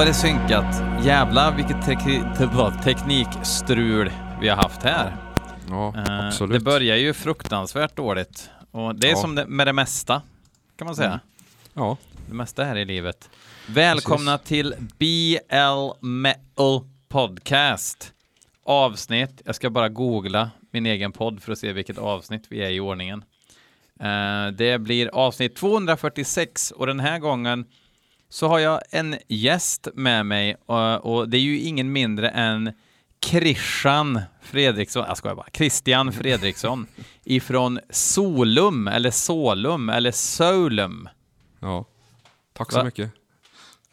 var det synkat. Jävla vilket tek teknikstrul vi har haft här. Ja, Eh, absolut. Det börjar ju fruktansvärt dåligt. Och det är Ja. som det, med det mesta, kan man säga. Mm. Ja, Det mesta här i livet. Välkomna till BL Metal Podcast. Avsnitt, jag ska bara googla min egen podd för att se vilket avsnitt vi är i ordningen. Eh, det blir avsnitt 246 och den här gången så har jag en gäst med mig och, och det är ju ingen mindre än Christian Fredriksson, jag skojar bara, Christian Fredriksson ifrån Solum eller Solum eller Solum. ja. Tack så Va? mycket.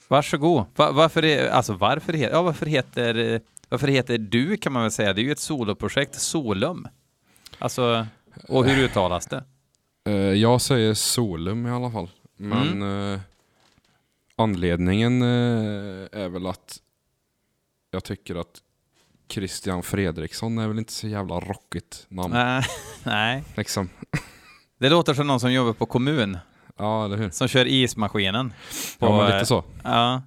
Varsågod. Va, varför, är, alltså varför, he, ja, varför, heter, varför heter du kan man väl säga? Det är ju ett soloprojekt, Solum. Alltså, och hur uttalas det? Eh, jag säger Solum i alla fall. Men Mm. Eh, anledningen eh, är väl att jag tycker att Christian Fredriksson är väl inte så jävla rockigt namn. Nej, nej. Liksom. Det låter som någon som jobbar på kommun, Ja, eller hur? som kör ismaskinen. På, Ja, men eh, lite så. Ja.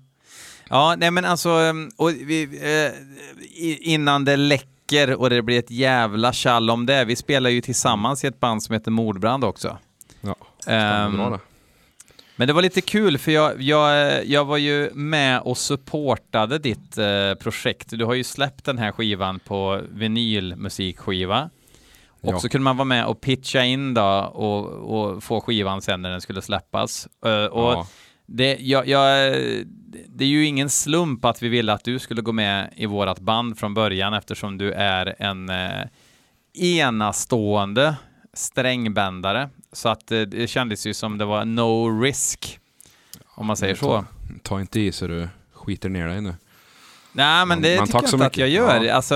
Ja, nej men alltså, um, och vi, eh, innan det läcker och det blir ett jävla tjall om det. Vi spelar ju tillsammans i ett band som heter Mordbrand också. Ja, Ehm, bra det. Men det var lite kul för jag, jag, jag var ju med och supportade ditt eh, projekt. Du har ju släppt den här skivan på vinylmusikskiva. Och Ja. så kunde man vara med och pitcha in då och, och få skivan sen när den skulle släppas. Eh, och Ja. det, jag, jag, det är ju ingen slump att vi ville att du skulle gå med i vårat band från början eftersom du är en eh, enastående strängbändare. Så att eh, det kändes ju som det var no risk, om man säger så. Ta, ta inte i så du skiter ner dig nu. Nej, men Men- det men tycker jag inte att jag gör. Ja. Alltså,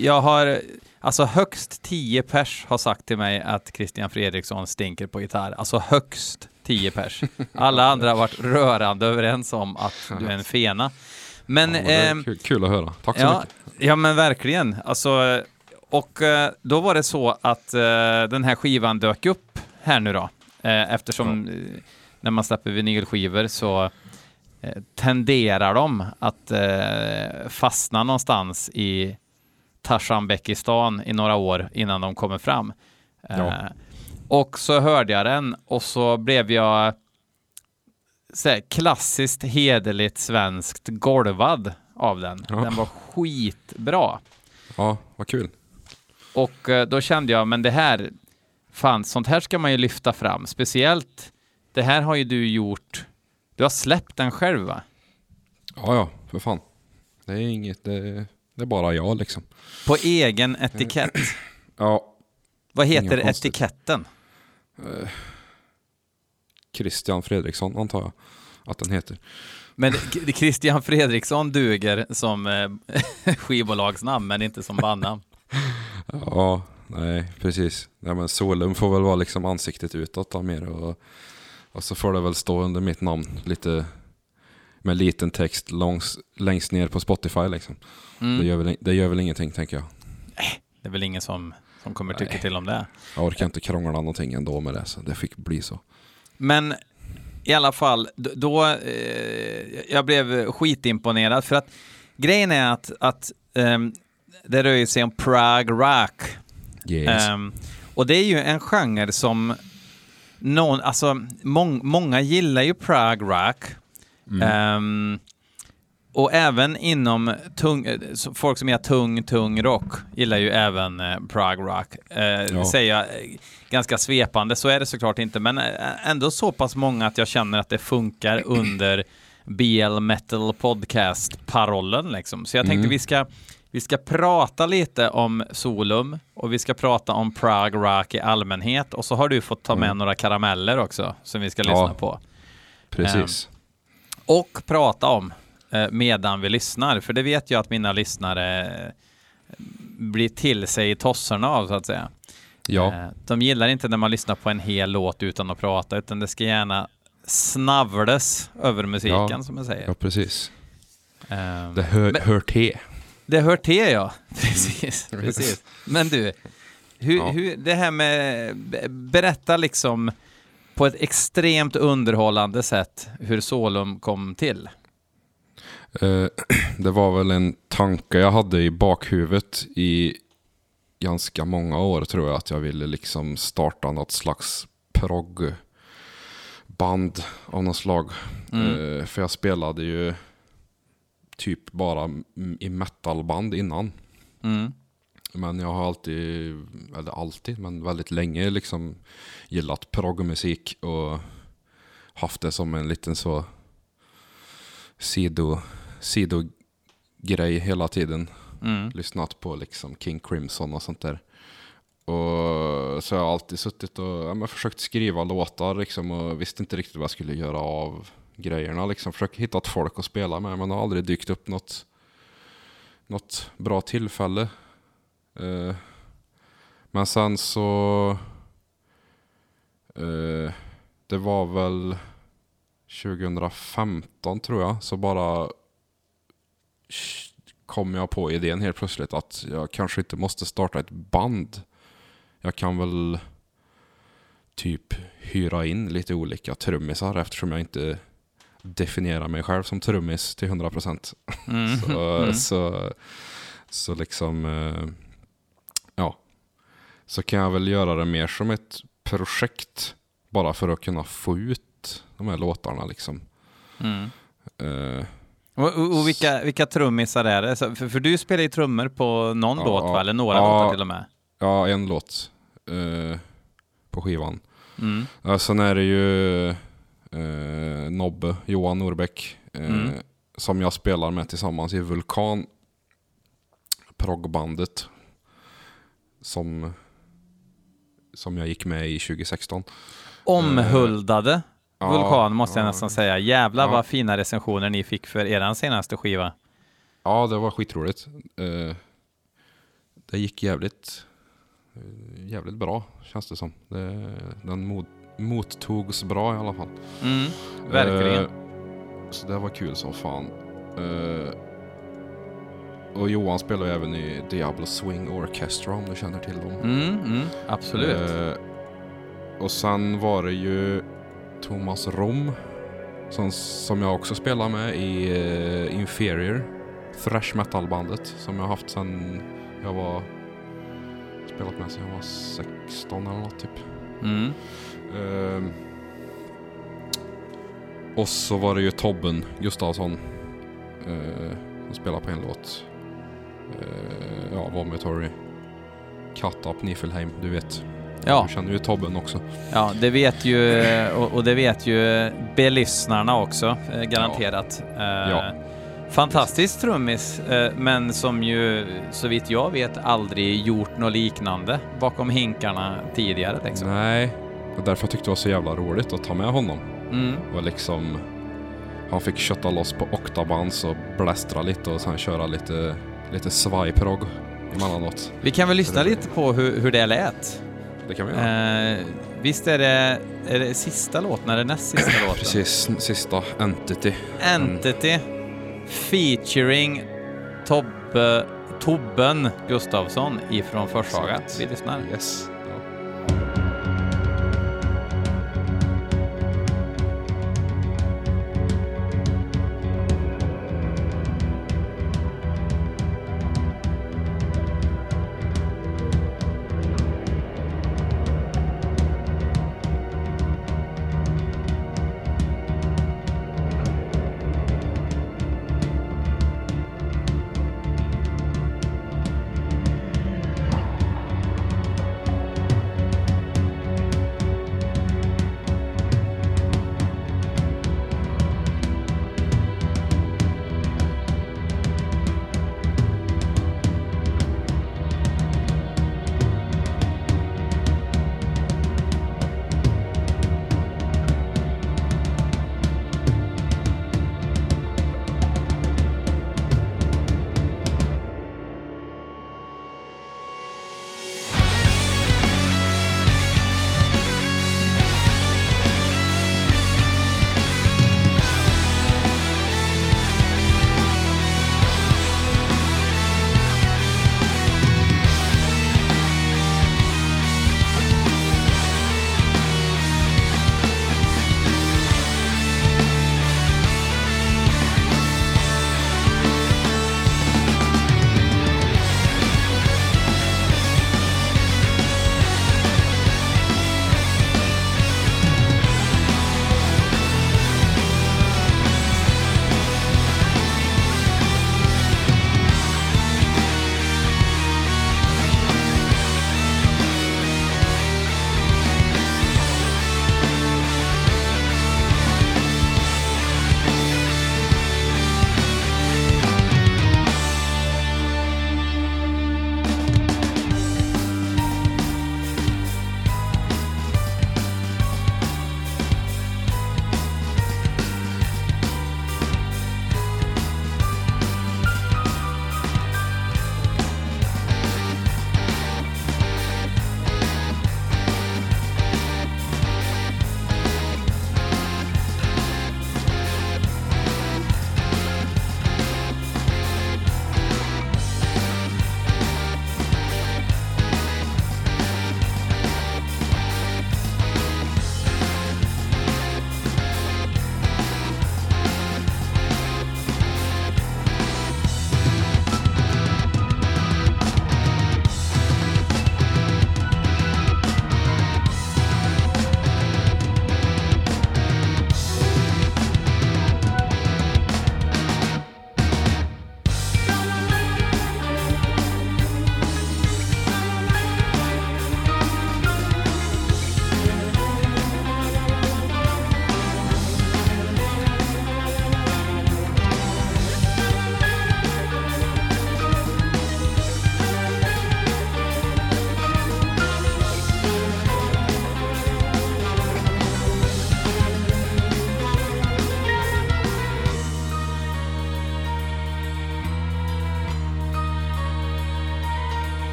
jag har, alltså högst 10 pers har sagt till mig att Christian Fredriksson stinker på gitarr. Alltså högst 10 pers. Alla andra har varit rörande överens om att du är en fena. Men, ja, ehm, kul, kul att höra. Tack så ja, mycket. ja, men verkligen. Alltså, och eh, då var det så att eh, den här skivan dök upp här nu då. Eh, eftersom eh, när man släpper vinylskivor så eh, tenderar de att fastna någonstans i Tarzanbekistan i några år innan de kommer fram. Ja. Och så hörde jag den och så blev jag så här, klassiskt hederligt svenskt golvad av den. Ja. Den var skitbra. Ja, vad kul. Och då kände jag, men det här, fan, sånt här ska man ju lyfta fram. Speciellt, det här har ju du gjort, du har släppt den själv va? Ja, ja, för fan. Det är inget, det, det är bara jag liksom. På egen etikett. Ja, Vad heter etiketten? Christian Fredriksson antar jag att den heter. Men Christian Fredriksson duger som eh, skivbolagsnamn, men inte som bandnamn. Ja, nej precis. Ja, men Solum får väl vara liksom ansiktet utåt då mer och, och så får det väl stå under mitt namn lite med liten text långs, längst ner på Spotify liksom. Mm. Det, gör väl, det gör väl ingenting tänker jag. Det är väl ingen som, som kommer tycka Nej. till om det. Jag orkar inte krångla någonting ändå med det så det fick bli så. Men i alla fall, då, eh, jag blev skitimponerad för att grejen är att, att ehm, det rör ju sig om Prague Rock. Yes. Ehm, och det är ju en genre som någon, alltså mång, många gillar ju Prague Rock. Mm. Ehm, och även inom tung, folk som gör tung, tung rock gillar ju även eh, Prague Rock. Eh, Ja. Säger jag eh, ganska svepande, så är det såklart inte, men eh, ändå så pass många att jag känner att det funkar under BL Metal Podcast-parollen liksom. Så jag tänkte Mm. vi ska vi ska prata lite om Solum och vi ska prata om Prague Rock i allmänhet och så har du fått ta med Mm. några karameller också som vi ska Ja. lyssna på. Precis. Och prata om eh, medan vi lyssnar, för det vet jag att mina lyssnare eh, blir till sig i tossorna av så att säga. ja, Eh, de gillar inte när man lyssnar på en hel låt utan att prata, utan det ska gärna snavlas över musiken Ja. som jag säger. ja, precis. Eh, Det hör, Men- hör till. Det hör till ja, precis. precis. Men du, hur, Ja. hur, det här med, be- berätta liksom på ett extremt underhållande sätt hur Solum kom till. Eh, det var väl en tanke jag hade i bakhuvudet i ganska många år tror jag. Att jag ville liksom starta något slags proggband av något slag. Mm. Eh, för jag spelade ju typ bara i metalband innan. Mm. Men jag har alltid, eller alltid, men väldigt länge liksom gillat proggmusik och haft det som en liten så sido, sidogrej hela tiden. Mm. Lyssnat på liksom King Crimson och sånt där. Och så har jag alltid suttit och ja, försökt skriva låtar liksom och visste inte riktigt vad jag skulle göra av grejerna. Liksom försökt hitta ett folk att spela med men det har aldrig dykt upp något, något bra tillfälle. Uh, men sen så... Uh, det var väl 2015 tror jag, så bara kom jag på idén helt plötsligt att jag kanske inte måste starta ett band. Jag kan väl typ hyra in lite olika trummisar eftersom jag inte definierar mig själv som trummis till 100%. Mm. Så, Mm. så, så liksom, eh, ja. Så kan jag väl göra det mer som ett projekt. Bara för att kunna få ut de här låtarna liksom. Mm. Eh, Och, och, och vilka, vilka trummisar är det? Så, för, för du spelar ju trummor på någon Ja, låt va? Eller några ja. låtar till och med. ja, en låt eh, på skivan. Mm. Ja, sen är det ju eh, Nobbe, Johan Norbeck, eh, Mm. som jag spelar med tillsammans i Vulkan. Proggbandet. Som, som jag gick med i 2016. Omhuldade Ja, Vulkan måste jag ja. nästan säga. Jävlar Ja. vad fina recensioner ni fick för er senaste skiva. Ja, det var skitroligt. Eh, det gick jävligt, eh, jävligt bra känns det som. Det, den mot, mottogs bra i alla fall. Mm, verkligen. Eh, så det var kul som fan. Eh, och Johan spelar ju även i Diablo Swing Orchestra om du känner till dem. Mm, mm, absolut. Eh, och sen var det ju Thomas Rom som, som jag också spelar med i Inferior. Thrash metal-bandet som jag haft sen jag var spelat med sen jag var 16 eller något typ. Mm. Ehm, och så var det ju Tobben Gustafsson uh, som spelade på en låt. Uh, ja, Vomitory. Cut Up Niflheim, du vet. Ja, Du känner ju Tobben också. ja, det vet ju och, och det vet ju belyssnarna också, eh, garanterat. Eh, Ja. Fantastisk trummis, eh, men som ju så vitt jag vet aldrig gjort något liknande bakom hinkarna tidigare liksom. Nej, och därför tyckte jag det var så jävla roligt att ta med honom. Mm. Och liksom... Han fick kötta loss på Octabans och blästra lite och sen köra lite, lite svajprogg emellanåt. Vi kan väl lyssna lite på hur, hur det lät. Det kan vi göra. Eh, visst är det, är det sista låten, eller näst sista låten? Precis, sista Entity. Entity featuring Tobbe, Tobben Gustafsson ifrån Forshaga. Vi lyssnar. Yes.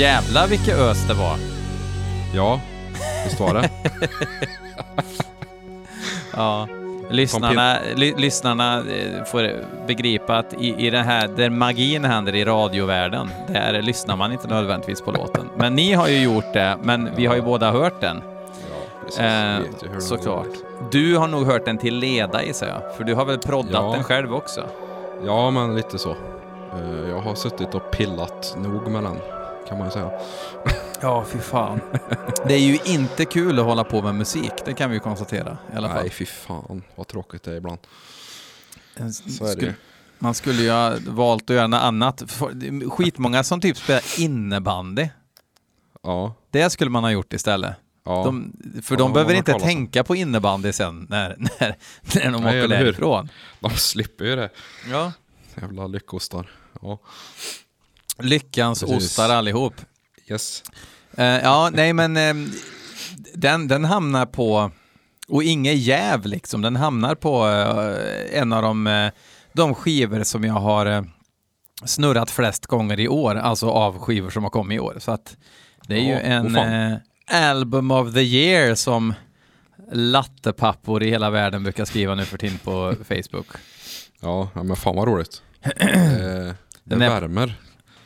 Jävlar vilka ös det var. Ja, visst var det? Ja. Lyssnarna, ly, lyssnarna eh, får begripa att i, i det här, där magin händer i radiovärlden, där lyssnar man inte nödvändigtvis på låten. Men ni har ju gjort det, men vi har ju båda hört den. Ja, precis. Eh, såklart. Du har nog hört den till leda gissar jag, för du har väl proddat Ja. den själv också? Ja, men lite så. Eh, Jag har suttit och pillat nog med den, kan man ju säga. Ja, fy fan. Det är ju inte kul att hålla på med musik, det kan vi ju konstatera i alla fall. Nej, fy fan vad tråkigt det är ibland. Så är det ju. Man skulle ju ha valt att göra något annat. Skitmånga som typ spelar innebandy. Ja, Det skulle man ha gjort istället. ja. De, för Ja, de behöver inte tänka på innebandy sen när, när, när de Nej, åker därifrån. De slipper ju det. Ja. Jävla lyckostar. Ja, Lyckans Precis. ostar allihop. yes. Eh, ja, nej men eh, den, den hamnar på, och inget jäv liksom, den hamnar på eh, en av de, de skivor som jag har snurrat flest gånger i år, alltså av skivor som har kommit i år. Så att det är ju Ja, en eh, album of the year som lattepappor i hela världen brukar skriva nu för tiden på Facebook. Ja, ja, men fan vad roligt. Eh, det Den är- värmer.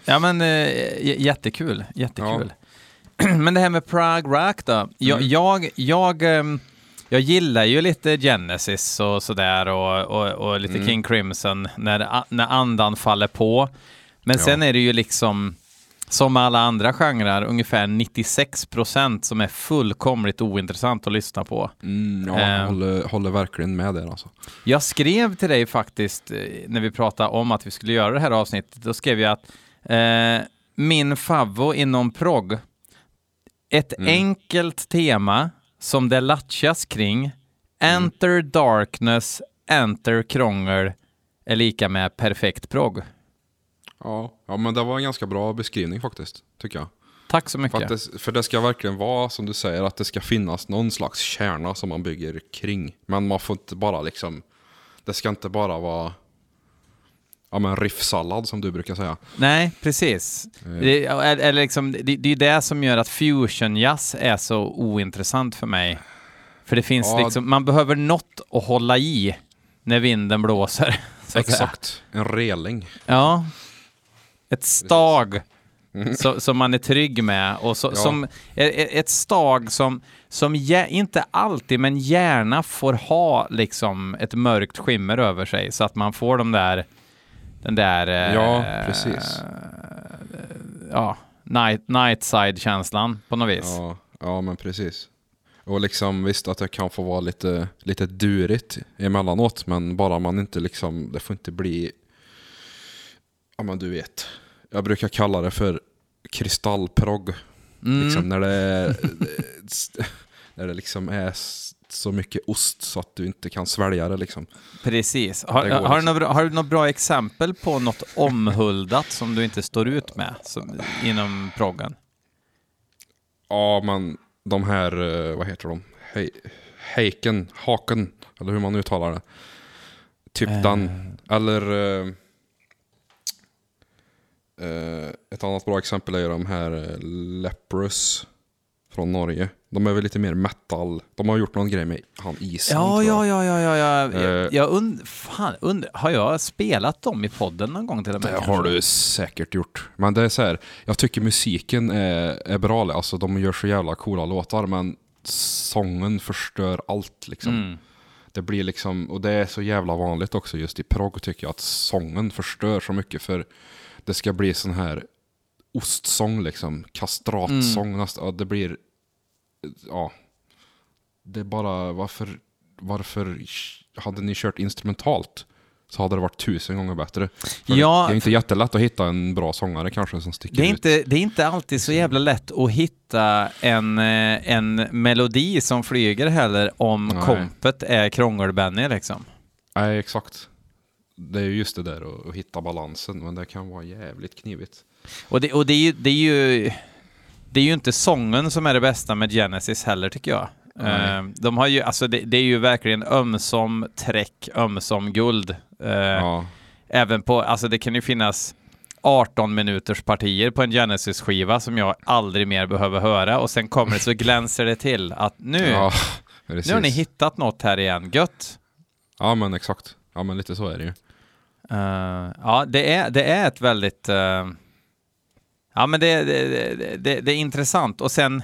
Ja men eh, jättekul, jättekul. men det här med Prague Rock då. Jag, Mm. jag, jag, ehm, jag gillar ju lite Genesis och sådär och, och, och lite Mm. King Crimson när, när andan faller på. Men Ja. sen är det ju liksom som med alla andra genrer, ungefär 96% som är fullkomligt ointressant att lyssna på. Mm, ja, jag Eh. håller, håller verkligen med där alltså. Jag skrev till dig faktiskt eh, när vi pratade om att vi skulle göra det här avsnittet. Då skrev jag att min favvo inom prog, ett Mm. enkelt tema som det latchas kring, enter darkness, enter krångel är lika med perfekt prog. Ja, ja, men det var en ganska bra beskrivning faktiskt, tycker jag. Tack så För, mycket. att det, för det ska verkligen vara som du säger, att det ska finnas någon slags kärna som man bygger kring. Men man får inte bara liksom, det ska inte bara vara ja, men riffsallad som du brukar säga. Nej, precis. Eh. Det, är, är liksom, det, det är det som gör att fusion-jazz är så ointressant för mig. För det finns Ja. liksom, man behöver något att hålla i när vinden blåser. Exakt, en reling. Ja. Ett stag så, som man är trygg med och så, Mm. Ja. som, e- e- ett stag som, som inte alltid, men gärna får ha liksom ett mörkt skimmer över sig så att man får de där, den där, eh, Ja, precis. ja, night, nightside-känslan på något vis. Ja, ja, men precis. Och liksom visst att det kan få vara lite, lite durigt emellanåt, men bara man inte liksom, det får inte bli, ja men du vet, jag brukar kalla det för kristallprogg. Mm. Liksom när det, när det liksom är så mycket ost så att du inte kan svälja det liksom. Precis. Har, Det går har, du liksom. några, bra- har du något bra exempel på något omhuldat som du inte står ut med som, inom proggen? Ja, men de här, eh, vad heter de? Hej, heiken, haken, eller hur man uttalar det. Typ Eh. den, eller eh, ett annat bra exempel är de här Leprous från Norge. De är väl lite mer metal. De har gjort någon grej med han isen. Ja, ja, ja, ja, ja, ja. Eh. Jag, jag und, fan, und, har jag spelat dem i podden någon gång till och med? Det kanske? har du säkert gjort. Men det är så här, jag tycker musiken är, är bra. Alltså de gör så jävla coola låtar, men sången förstör allt liksom. Mm. Det blir liksom, och det är så jävla vanligt också just i prog tycker jag, att sången förstör så mycket för det ska bli sån här ostsång liksom, kastratsång Mm. nästan. Ja, det blir, ja. Det är bara, varför, varför hade ni kört instrumentalt? Så hade det varit tusen gånger bättre. För Ja, det är inte jättelätt att hitta en bra sångare kanske som sticker Det är, ut. inte, det är inte alltid så jävla lätt att hitta en, eh, en melodi som flyger heller om Nej. kompet är krångel-Benny liksom. Nej, exakt. Det är ju just det där att, att hitta balansen, men det kan vara jävligt knivigt. Och det, och det, är ju, det är ju det är ju inte sången som är det bästa med Genesis heller tycker jag. Eh, de har ju, alltså det, det är ju verkligen ömsom träck, ömsom guld. Eh, Ja, Även på, alltså det kan ju finnas 18 minuters partier på en Genesis-skiva som jag aldrig mer behöver höra och sen kommer det så glänser det till att nu, Ja, nu har ni hittat något här igen. Gött! Ja, men exakt. Ja, men lite så är det ju. Eh, ja, det är, det är ett väldigt... eh, ja, men det, det, det, det, är intressant. Och sen...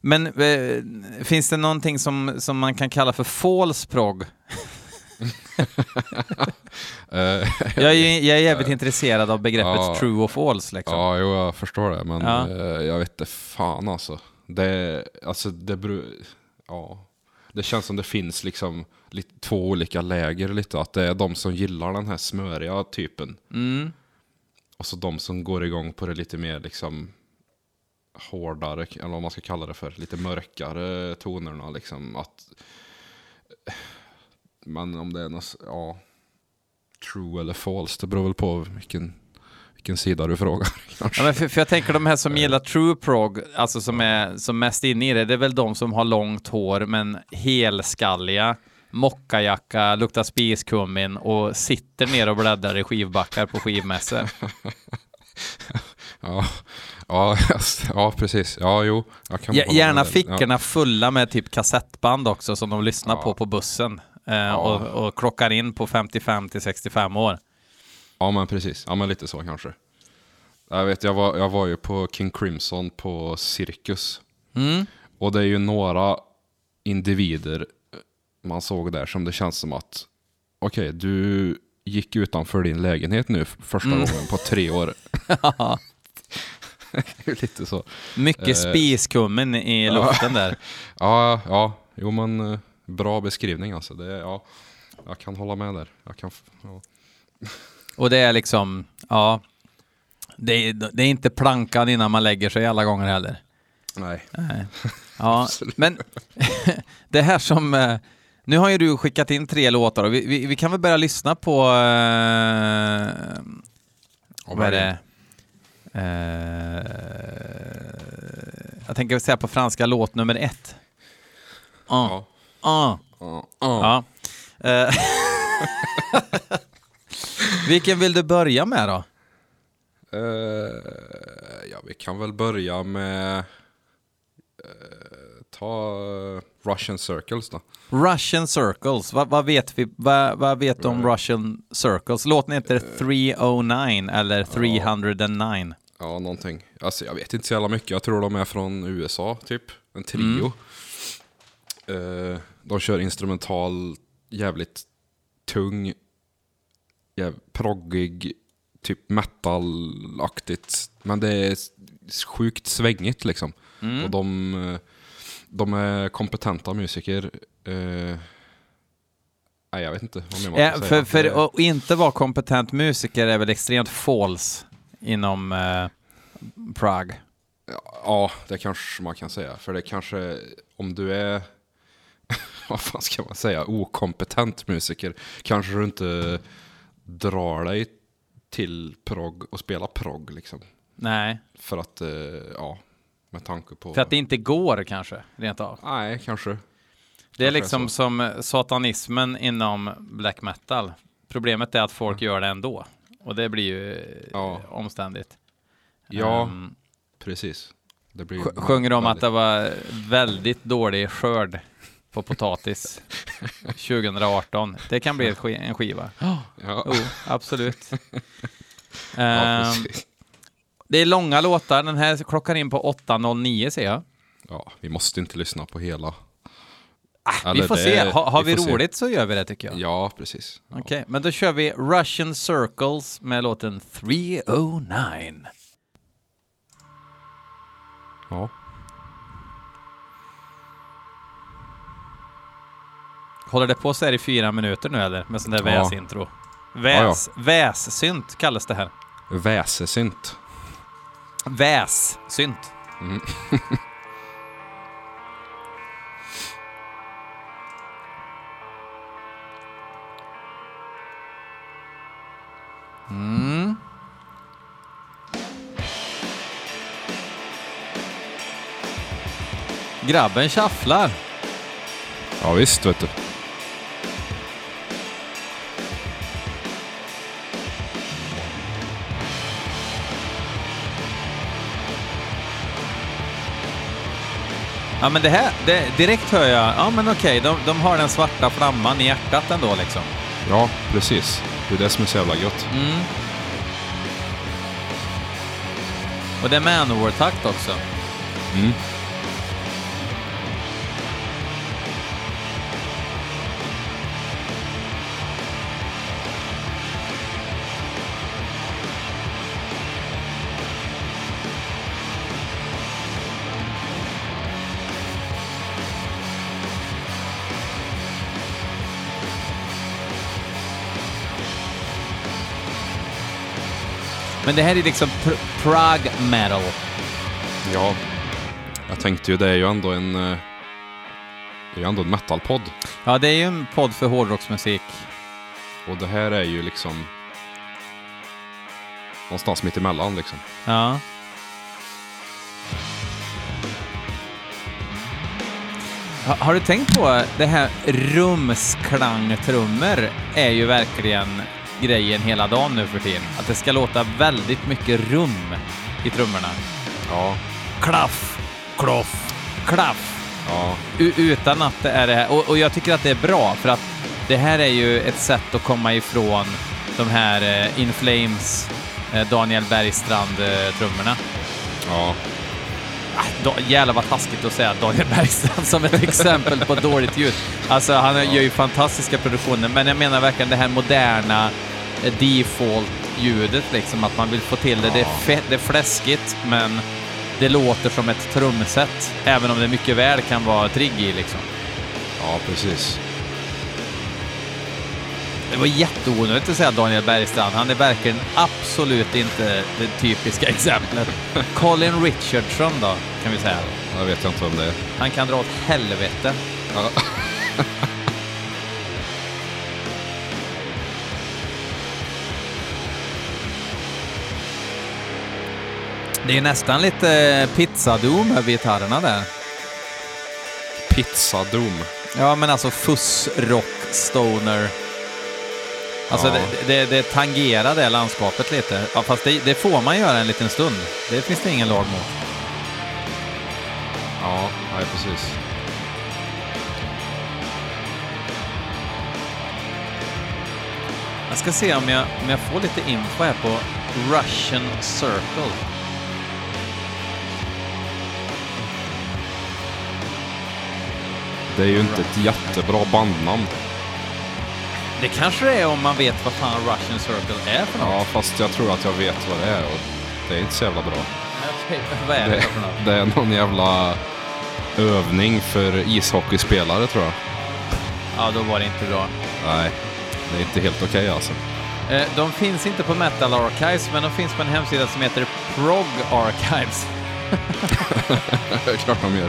Men eh, finns det någonting som, som man kan kalla för false prog? Jag är, jag är jävligt intresserad av begreppet Ja. true och false. Liksom. Ja, jo, jag förstår det, men Ja. eh, jag vet inte fan alltså. Det, alltså det, ja. det känns som det finns liksom lite, två olika läger lite. Att det är de som gillar den här smöriga typen. Mm. Och så de som går igång på det lite mer liksom hårdare, eller vad man ska kalla det för, lite mörkare tonerna liksom. Att, men om det är något, ja, true eller false, det beror väl på vilken, vilken sida du frågar. kanske. Ja, men för, för jag tänker de här som gillar true prog, alltså som är som mest inne i det, det är väl de som har långt hår men helskalliga, mockajacka, luktar spiskummin och sitter ner och bläddrar i skivbackar på skivmässor. Ja, ja, ja, precis. Ja, jo. Gärna fickorna fulla med typ kassettband också som de lyssnar Ja. på på bussen eh, och, och klockar in på 55 till 65 år. Ja, ja, men precis. Ja, men lite så kanske. Jag vet, jag var, jag var ju på King Crimson på Cirkus. Mm. Och det är ju några individer man såg där som det känns som att okej, du gick utanför din lägenhet nu första Mm. gången på tre år. Lite så. Mycket Eh, spiskummin i luften där. Ja, ja, jo men eh, bra beskrivning alltså. Det, ja, jag kan hålla med där. Jag kan, ja. Och det är liksom, ja, det är, det är inte plankan innan man lägger sig alla gånger heller. Nej. Nej. Ja, men det här som... Nu har ju du skickat in tre låtar och vi, vi, vi kan väl börja lyssna på... eh, vad är det? Eh, jag tänker säga på franska låt nummer ett. Ah, Ja. Ja. ja. Eh, Vilken vill du börja med då? Eh, ja, vi kan väl börja med... eh, ta eh, Russian Circles då. Russian Circles, vad, vad vet vi, vad, vad vet om Russian Circles? Låten heter 309 eller 309. Ja, någonting. Alltså, jag vet inte så jävla mycket. Jag tror de är från USA, typ. En trio. Eh, de kör instrumental, jävligt tung, jäv, proggig, typ metal-aktigt. Men det är sjukt svängigt liksom. Och de, eh, de är kompetenta musiker. Eh, nej, jag vet inte vad mer man ska för för att inte vara kompetent musiker är väl extremt false inom eh, Prague. Ja, det kanske man kan säga. För det kanske, om du är, vad fan ska man säga, okompetent musiker, kanske du inte drar dig till progg och spela progg liksom. Nej, För att, eh, ja, med tanke på... för att det inte går kanske, rent av. Nej, kanske. Det är Kanske är liksom så. som eh, satanismen inom black metal. Problemet är att folk gör det ändå. Och det blir ju eh, Ja. omständigt. Ja, Ehm, precis. Det blir sj- sjunger de att det var väldigt dålig skörd på potatis 2018. Det kan bli en skiva. Ja, Jo, absolut. ja, Ehm. Det är långa låtar. Den här klockar in på 8.09 ser jag. Ja, vi måste inte lyssna på hela. Ah, vi får det- se. Ha, har vi vi, får se. roligt så gör vi det tycker jag. Ja, precis. Ja. Okej, men då kör vi Russian Circles med låten 309. ja. Håller det på så här i fyra minuter nu eller? Med sån där Ja. väsintro. Väs, Vässynt kallas det här. Väsesynt. Vässynt. Mm. Mm. Grabben shufflar. Ja, visst vet du. Ja, men det här, det, direkt hör jag, ja men okej, de, de har den svarta flamman i hjärtat ändå liksom. Ja, precis. Det är det som är så jävla gött. Mm. Och det är Manowar-takt också. Mm. Men det här är liksom pr- prog metal. Ja. Jag tänkte ju, det är ju ändå en... eh, Det är ju ändå en metalpodd. Ja, det är ju en podd för hårdrocksmusik. Och det här är ju liksom... Någonstans mitt emellan liksom. Ja. Ha, har du tänkt på det här rumsklangtrummor är ju verkligen grejen hela dagen nu för tiden. Att det ska låta väldigt mycket rum i trummorna. Ja. Klaff, kloff, klaff. Ja. Utan att det är det här. Och, och jag tycker att det är bra för att det här är ju ett sätt att komma ifrån de här eh, In Flames, eh, Daniel Bergstrand-trummorna. Ja. Ah, då, jävlar vad taskigt att säga Daniel Bergstrand som ett exempel på dåligt ljud. Alltså han gör ju fantastiska produktioner, men jag menar verkligen det här moderna eh, default-ljudet liksom, att man vill få till det. Det, är fett, det är fläskigt, men det låter som ett trumset, även om det mycket väl kan vara trigg i liksom. Ja, precis. Det var jätteonödigt att säga Daniel Bergstrand. Han är verkligen absolut inte det typiska exemplet. Colin Richardson då, kan vi säga. Jag vet inte vem det är. Han kan dra åt helvete. Ja. Det är nästan lite pizzadom över gitarrerna där. Pizzadom. Ja, men alltså fuss-rock, stoner. Alltså Ja. det, det, det tangerar det landskapet lite. Ja, fast det, det får man göra en liten stund. Det finns det ingen lag mot. Ja, nej precis. Jag ska se om jag, om jag får lite info här på Russian Circle. Det är ju inte ett jättebra bandnamn. Det kanske det är om man vet vad fan Russian Circle är för något. Ja, fast jag tror att jag vet vad det är och det är inte så jävla bra. Okej, vad är det Det, för något? det är någon jävla övning för ishockeyspelare tror jag. Ja, då var det inte bra. Nej, det är inte helt okej alltså. Eh, De finns inte på Metal Archives, men de finns på en hemsida som heter Prog Archives. Det är klart de gör.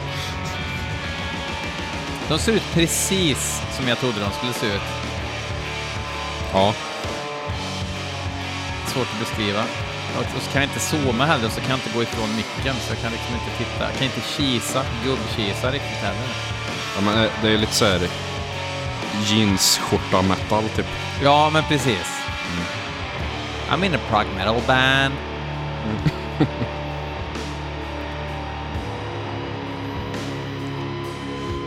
De ser ut precis som jag trodde de skulle se ut. Ja, Svårt att beskriva. Och så kan jag inte zooma heller, så kan jag inte gå ifrån micken, så jag kan liksom inte titta. Jag kan inte kisa, gubbkisa riktigt heller. ja men eh, det är lite så här jeansskjorta metal typ. Ja, men precis. I'm in a prog metal band.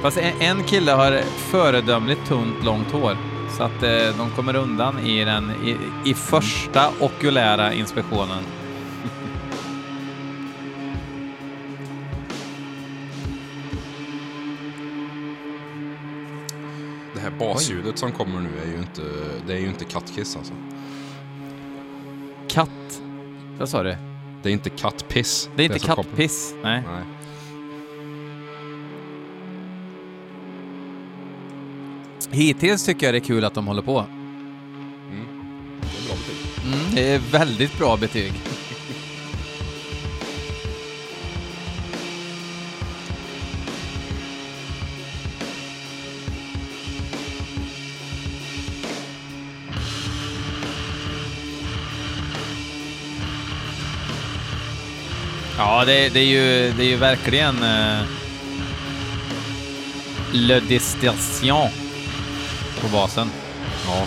Fast en, en kille har föredömligt tunt, långt hår. Så att eh, de kommer undan i den i, i första okulära inspektionen. Det här basljudet som kommer nu är ju inte, det är ju inte kattkiss alltså. Katt... Vad sa du? Det är inte kattpiss. Det är inte kattpiss. Nej. Nej. Hittills tycker jag det är kul att de håller på. Det är bra betyg. Mm, det är väldigt bra betyg. Ja, det, det, är, ju, det är ju verkligen uh, Le Distation på basen. Ja.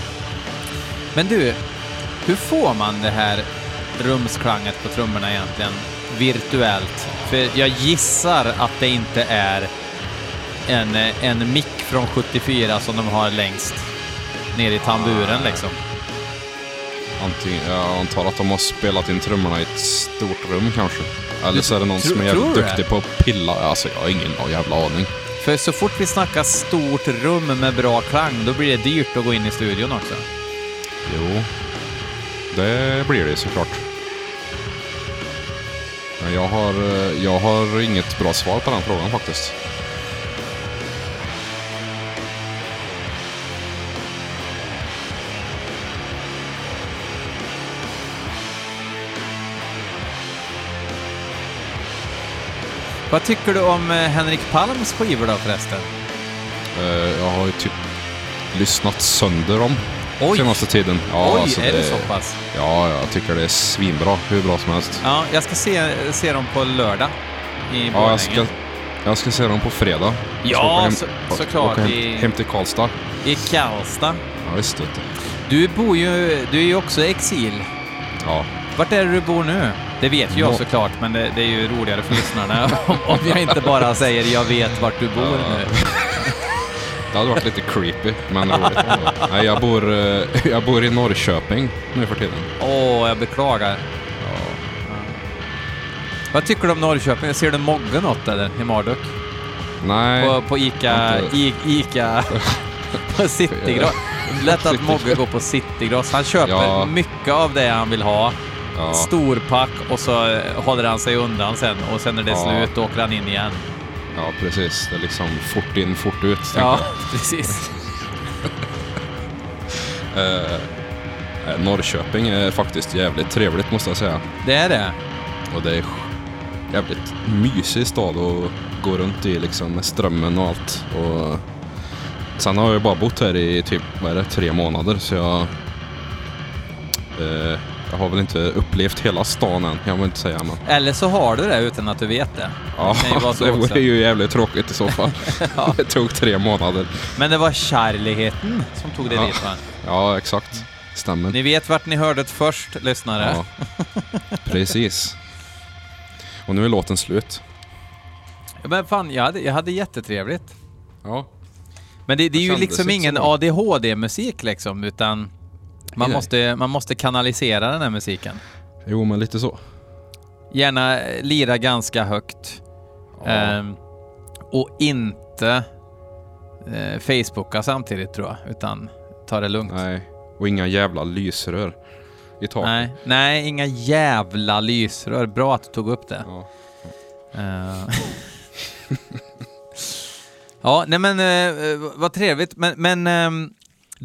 Men du, hur får man det här rumsklanget på trummorna egentligen virtuellt? För jag gissar att det inte är en, en mick från 74 som de har längst ner i tamburen liksom. Antingen, jag antar att de har spelat in trummorna i ett stort rum kanske. Eller så är det någon Tro- som är jävligt du duktig på att pilla. Alltså jag har ingen jävla aning. För så fort vi snackar stort rum med bra klang, då blir det dyrt att gå in i studion också. Jo, det blir det såklart. Men jag har, eh, jag har inget bra svar på den frågan faktiskt. Vad tycker du om eh, Henrik Palms skivor då förresten? Eh, Jag har ju typ lyssnat sönder dem Oj! senaste tiden. Ja, Oj, alltså är det så pass? Ja, jag tycker det är svinbra. Hur bra som helst. Ja, jag ska se, se dem på lördag i Ja, jag Borlänge. ska, jag ska se dem på fredag. Jag Ja, hem, så- såklart, hem, i- hem till Karlstad. I Karlstad. Ja, visst vet du. Du bor ju, du är ju också i exil. Ja. Vart är det du bor nu? Det vet ju jag såklart, men det, det är ju roligare för lyssnarna om, om jag inte bara säger jag vet vart du bor nu. Det hade varit lite creepy, men roligt. Nej, jag bor, eh, jag bor i Norrköping nu för tiden. Åh, jag beklagar. Ja. Vad tycker du om Norrköping? Ser du Mogge något eller i Marduk? Nej, På, på Ica... I, Ica... på Citygross. Lätt att Mogge går på Citygross. Han köper Ja. mycket av det han vill ha. Ja, Storpack och så eh, håller han sig undan sen och sen när det är Ja. slut åker han in igen. ja, precis. Det är liksom fort in, fort ut. Ja, jag. precis. Eh, eh, Norrköping är faktiskt jävligt trevligt måste jag säga. Det är det. Och det är jävligt mysig stad att gå runt i liksom med strömmen och allt. Och sen har jag bara bott här i typ, vad är det, tre månader så jag... Eh, jag har väl inte upplevt hela stan än, jag vill inte säga men... Eller så har du det utan att du vet det. Ja, ju vara det vore ju jävligt tråkigt i så fall. Ja. Det tog tre månader. Men det var kärligheten som tog dig Ja. dit va? Ja, exakt. Stämmer. Ni vet vart ni hörde det först, lyssnare. Ja, precis. Och nu är låten slut. Men fan, jag hade, jag hade jättetrevligt. Ja, Men det, det är Det ju liksom ingen. ADHD-musik liksom, utan man måste, man måste kanalisera den här musiken. jo men lite så. Gärna eh, lira ganska högt. Ja. Ehm, och inte eh, Facebooka samtidigt tror jag, utan ta det lugnt. Nej, och inga jävla lysrör i taket. Nej, nej, inga jävla lysrör. Bra att du tog upp det. Ja. Eh, ja, nej men eh, vad trevligt. Men, men ehm,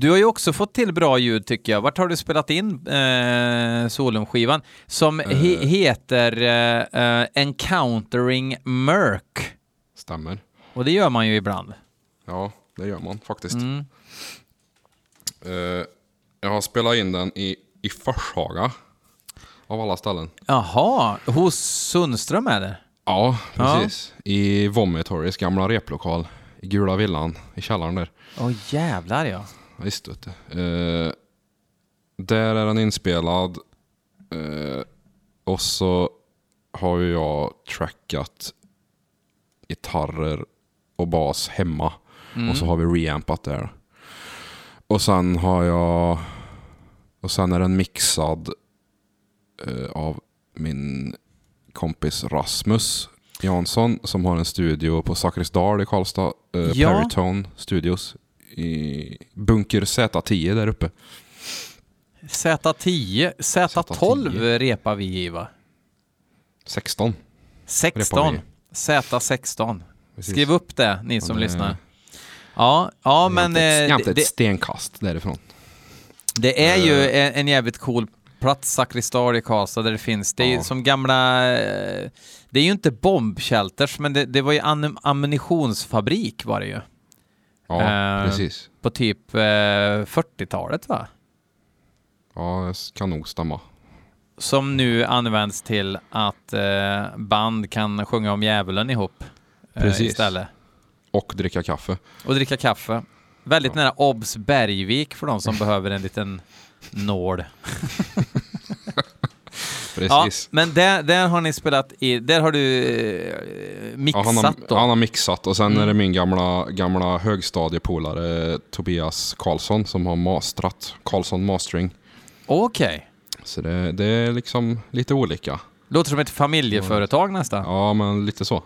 du har ju också fått till bra ljud tycker jag. Vart har du spelat in uh, Solum-skivan? Som he- Eh. heter eh, eh, Encountering Mörk. Stämmer. Och det gör man ju ibland. Ja, det gör man faktiskt. Mm. Eh, jag har spelat in den i, i Forshaga. Av alla ställen. Jaha, hos Sundström är det? Ja, precis. I Vomitories gamla replokal. I Gula Villan, i källaren där. Åh jävlar ja. Visst vet du. Eh, där är den inspelad. Eh, och så har ju jag trackat gitarrer och bas hemma. Mm. Och så har vi reampat där. Och sen har jag... Och sen är den mixad eh, av min kompis Rasmus Jansson som har en studio på Zakrisdal i Karlstad. Eh, Ja. Peritone Studios. I Bunker Z10 där uppe. Z10, Z12 Z10. repar vi i va? 16. 16. vi. Z16. Precis. Skriv upp det, ni som det- lyssnar. Ja, ja men Det är eh, inte ett stenkast därifrån. det är ju Eh. en, en jävligt cool plats, Zakrisdal i Karlstad, där det finns. Det är ju Ja. som gamla... eh, Det är ju inte bombshelters, men det, det var ju am- ammunitionsfabrik var det ju. Ja, Eh. precis. På typ eh, 40-talet va? Ja, det kan nog stämma. Som nu används till att eh, band kan sjunga om djävulen ihop. eh, Precis. Istället. Och dricka kaffe. Och dricka kaffe. Väldigt Ja. nära Obs Bergvik för de som behöver en liten nål. precis. men där, där har ni spelat i, där har du eh, mixat Ja, han, har, då? han har mixat och sen Mm. är det min gamla, gamla högstadiepolare Tobias Karlsson som har mastrat. Karlsson Mastering. Okej. Så det, det är liksom lite olika. Låter som ett familjeföretag nästan. Ja, men lite så.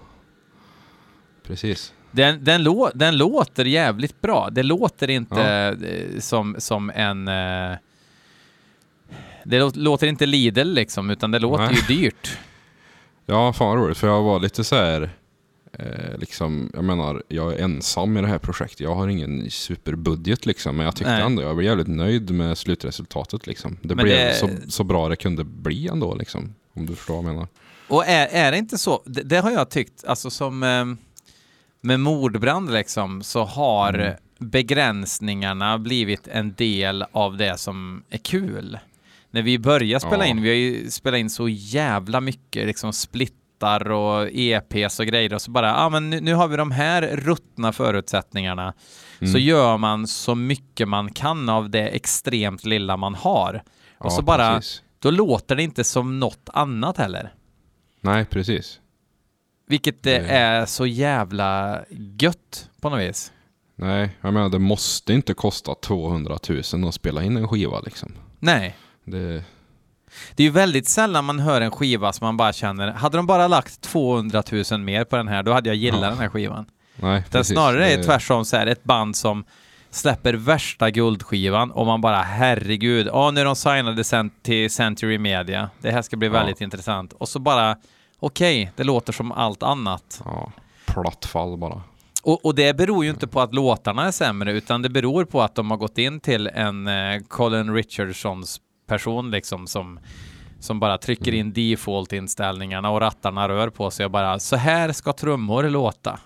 Precis. Den, den, lå, den låter jävligt bra. Det låter inte eh, som, som en... Eh, det lå- låter inte Lidl liksom, utan det låter Nej. ju dyrt. Ja, fan vad roligt. För jag var lite så här... Eh, liksom, jag menar, jag är ensam i det här projektet. Jag har ingen superbudget liksom. Men jag tyckte Nej. ändå, jag blev jävligt nöjd med slutresultatet liksom. Det Men blev det- Så, så bra det kunde bli ändå liksom. Om du förstår vad jag menar. Och är, är det inte så, det, det har jag tyckt, alltså som eh, med mordbrand liksom, så har Mm. begränsningarna blivit en del av det som är kul. När vi började spela Ja. in, vi har ju spelat in så jävla mycket, liksom splittar och EPs och grejer och så bara, ja ah, men nu, nu har vi de här ruttna förutsättningarna. Så Mm. gör man så mycket man kan av det extremt lilla man har. Och Ja, så bara, precis. då låter det inte som något annat heller. Nej, precis. Vilket det Det- är så jävla gött på något vis. Nej, jag menar det måste inte kosta 200 000 att spela in en skiva liksom. Nej. Det, Det är ju väldigt sällan man hör en skiva som man bara känner, hade de bara lagt 200 000 mer på den här, då hade jag gillat Ja. den här skivan. nej, precis. snarare är Det- tvärtom så här, ett band som släpper värsta guldskivan och man bara herregud, ja nu är de signade cent- till Century Media, det här ska bli Ja. väldigt intressant. Och så bara, okej, det låter som allt annat. Ja, platt fall bara. Och, och det beror ju inte på att låtarna är sämre, utan det beror på att de har gått in till en eh, Colin Richardsons person liksom som, som bara trycker Mm. in default-inställningarna och rattarna rör på sig och bara så här ska trummor låta.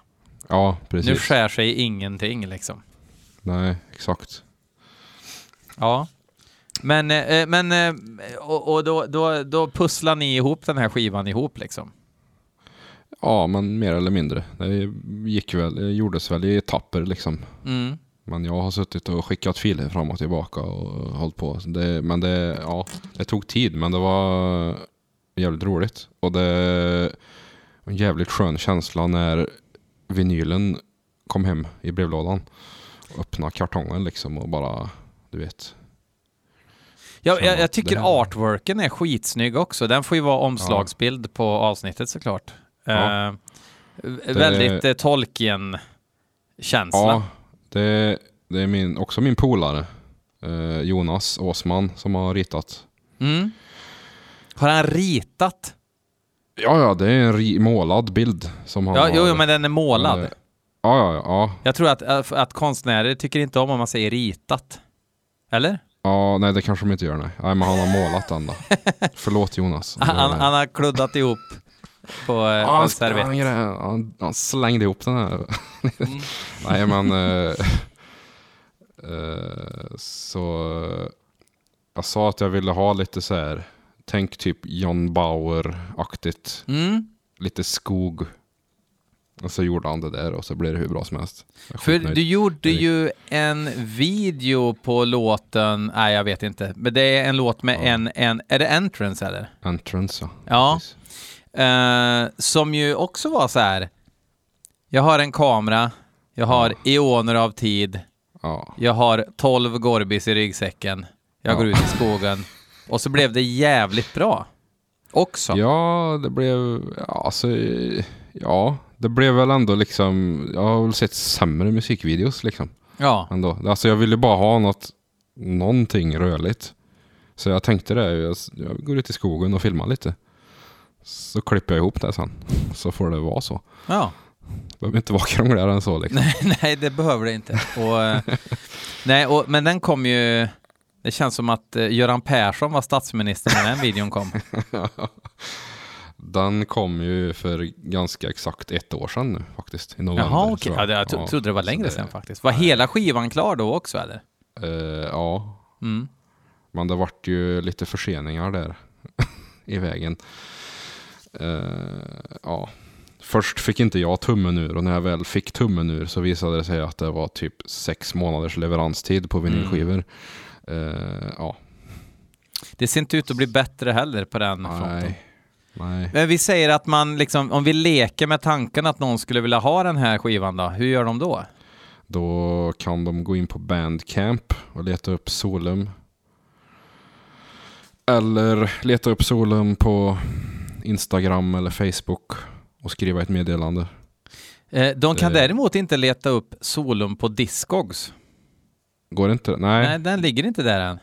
Ja, precis. Nu skär sig ingenting liksom. Nej, exakt. Ja. Men, eh, men eh, och, och då, då, då pusslar ni ihop den här skivan ihop liksom? Ja, men mer eller mindre. Det gick väl, det gjordes väl i etapper liksom. Mm. Men jag har suttit och skickat filer fram och tillbaka och hållit på. Det, men det, ja, det tog tid, men det var jävligt roligt. Och det var en jävligt skön känsla när vinylen kom hem i brevlådan. Och öppna kartongen liksom och bara, du vet. Jag, Känna jag, jag tycker det här- artworken är skitsnygg också. Den får ju vara omslagsbild på avsnittet såklart. Ja. Eh, Väldigt eh, Tolkien-känsla. Ja, det, det är min, också min polare. Eh, Jonas Åsman som har ritat. Mm. Har han ritat? Ja, ja, det är en ri- målad bild som han Ja, har. jo, men den är målad. Eh, Ja, ja, ja. Jag tror att, att, att konstnärer tycker inte om om man säger ritat. Eller? Ja, nej det kanske de inte gör nej. Nej men han har målat den då. Förlåt Jonas. Han, han har kluddat ihop på, eh, Ja, en servett. han, han, han slängde ihop den här. Mm. nej men... eh, eh, så... jag sa att jag ville ha lite så här. Tänk typ John Bauer-aktigt. Mm. Lite skog. Och så gjorde han det där och så blev det hur bra som helst. För du gjorde ju en video på låten, nej jag vet inte, men det är en låt med Ja. en, en, är det Entrance eller? Entrance ja. Ja. Precis. Eh, som ju också var så här. Jag har en kamera, jag har eoner av tid, Ja. jag har 12 Gorbis i ryggsäcken, jag går Ja. ut i skogen och så blev det jävligt bra. Också. Ja, det blev... Ja, alltså, ja, det blev väl ändå liksom... Jag har väl sett sämre musikvideos liksom. Ja. Ändå. Alltså jag ville bara ha något, någonting rörligt. Så jag tänkte det, jag, jag går ut i skogen och filmar lite. Så klipper jag ihop det sen. Så får det vara så. ja. Det behöver inte vara krångligare än så liksom. nej, det behöver det inte. Och, eh, nej, och, men den kom ju... Det känns som att eh, Göran Persson var statsminister när den videon kom. Den kom ju för ganska exakt ett år sedan nu faktiskt. I november. Jaha, okej. tror Ja, jag tro- Ja, trodde det var längre det- sedan faktiskt. Var hela skivan klar då också eller? Eh, ja, Mm. Men det vart ju lite förseningar där i vägen. Eh, ja. Först fick inte jag tummen ur och när jag väl fick tummen ur så visade det sig att det var typ sex månaders leveranstid på vinylskivor. Eh, ja. det ser inte ut att bli bättre heller på den fronten. Nej. Nej. Men vi säger att man liksom, om vi leker med tanken att någon skulle vilja ha den här skivan då, hur gör de då? Då kan de gå in på Bandcamp och leta upp Solum. Eller leta upp Solum på Instagram eller Facebook och skriva ett meddelande. Eh, de kan Det- däremot inte leta upp Solum på Discogs. Går inte? Nej. Nej, den ligger inte där än.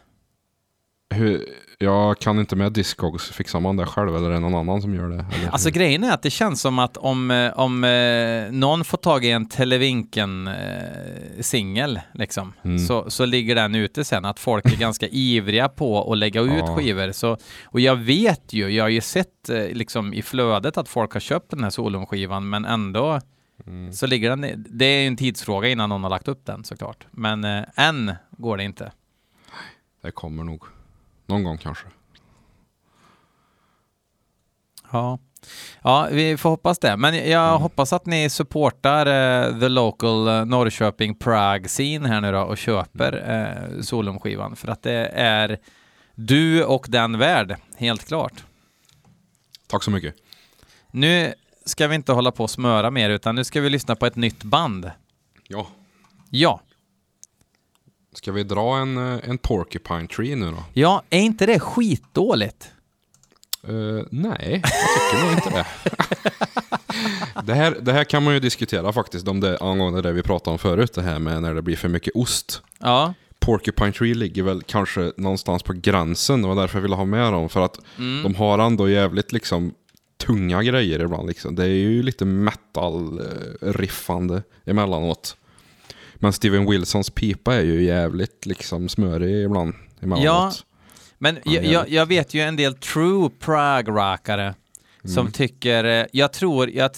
Hur, jag kan inte med Discogs. Fixar man det själv eller är det någon annan som gör det? Eller? Alltså grejen är att det känns som att om, eh, om eh, någon får tag i en Televinken-singel, liksom, Mm. så, så ligger den ute sen. Att folk är ganska ivriga på att lägga ut Ja. skivor. Så, och jag vet ju, jag har ju sett eh, liksom, i flödet att folk har köpt den här Solum-skivan, men ändå Mm. så ligger den... Det är ju en tidsfråga innan någon har lagt upp den såklart. Men eh, än går det inte. Det kommer nog. Någon gång kanske. Ja. Ja, vi får hoppas det. Men jag Mm. hoppas att ni supportar eh, the local eh, Norrköping Prague scene här nu då och köper eh, Solum-skivan för att det är du och den värd, helt klart. Tack så mycket. Nu ska vi inte hålla på och smöra mer utan nu ska vi lyssna på ett nytt band. Ja. Ja, Ska vi dra en, eh, en Porcupine Tree nu då? ja, är inte det skitdåligt? Eh, nej, jag tycker nog inte det. det, här, det här kan man ju diskutera faktiskt om det, angående det vi pratade om förut, det här med när det blir för mycket ost. Ja, Porcupine Tree ligger väl kanske någonstans på gränsen, det var därför jag ville ha med dem. För att mm. de har ändå jävligt liksom tunga grejer ibland. Liksom. Det är ju lite metal-riffande emellanåt. Men Steven Wilsons pipa är ju jävligt liksom smörig ibland. Emellanåt. Men Ja, jag, jag, jag vet ju en del true Prague-rockare som Mm. tycker, eh, jag tror, jag,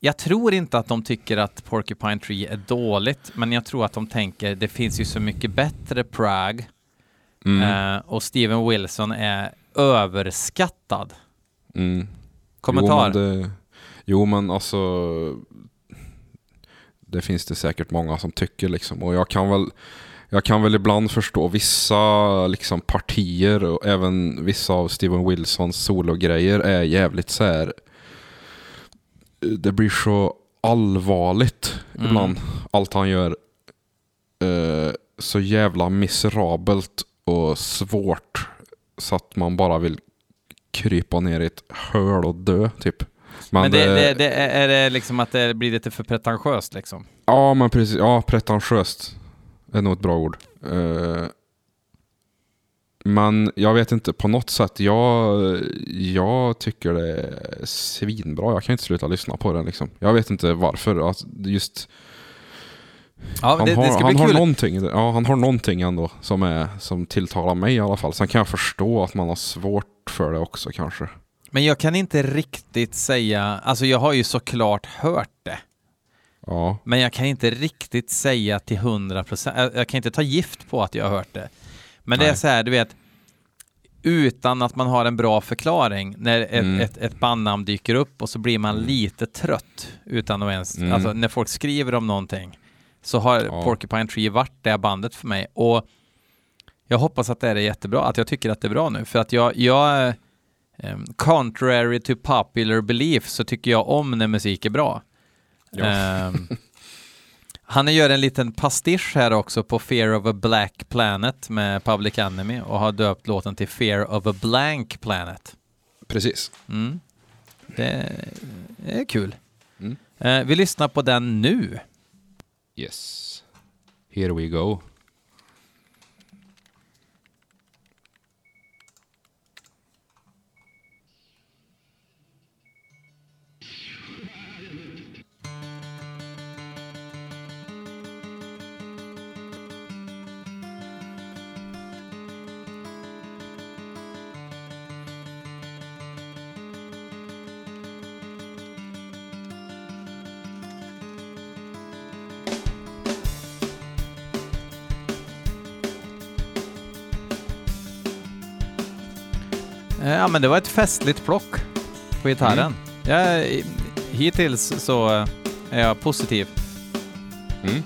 jag tror inte att de tycker att Porcupine Tree är dåligt, men jag tror att de tänker det finns ju så mycket bättre Prague Mm. eh, och Steven Wilson är överskattad. Mm. Kommentar? Jo men, det, jo men alltså Det finns det säkert många som tycker liksom och jag kan väl Jag kan väl ibland förstå vissa liksom partier och även vissa av Steven Wilsons sologrejer är jävligt så här. Det blir så allvarligt Mm. ibland allt han gör eh, Så jävla miserabelt och svårt Så att man bara vill krypa ner i ett höl och dö typ. Men det, det, det, är det liksom att det blir lite för pretentiöst liksom? Ja, men precis. Ja, pretentiöst är nog ett bra ord. Eh, men jag vet inte, på något sätt, jag, jag tycker det är svinbra. Jag kan inte sluta lyssna på den liksom. Jag vet inte varför. Alltså, just, Ja, han det, har, det han har någonting, ja, han har någonting ändå som, är, som tilltalar mig i alla fall. Sen kan jag förstå att man har svårt för det också kanske. Men jag kan inte riktigt säga, alltså jag har ju såklart hört det. Ja, Men jag kan inte riktigt säga till 100 procent. Jag, kan inte ta gift på att jag har hört det. Men det är Nej. så här, du vet, utan att man har en bra förklaring när ett, Mm. ett, ett bandnamn dyker upp och så blir man lite trött utan att ens, Mm. alltså när folk skriver om någonting så har Ja. Porcupine Tree varit det bandet för mig och jag hoppas att det är jättebra, att jag tycker att det är bra nu för att jag, jag eh, contrary to popular belief så tycker jag om när musik är bra. Ja. Ehm, han gör en liten pastisch här också på Fear of a Black Planet med Public Enemy och har döpt låten till Fear of a Blank Planet. precis. Mm. Det är kul. Mm. Eh, vi lyssnar på den nu. Yes. Here we go. Ja, men det var ett festligt plock på gitarren. Jag, hittills så eh, är jag positiv. Mm.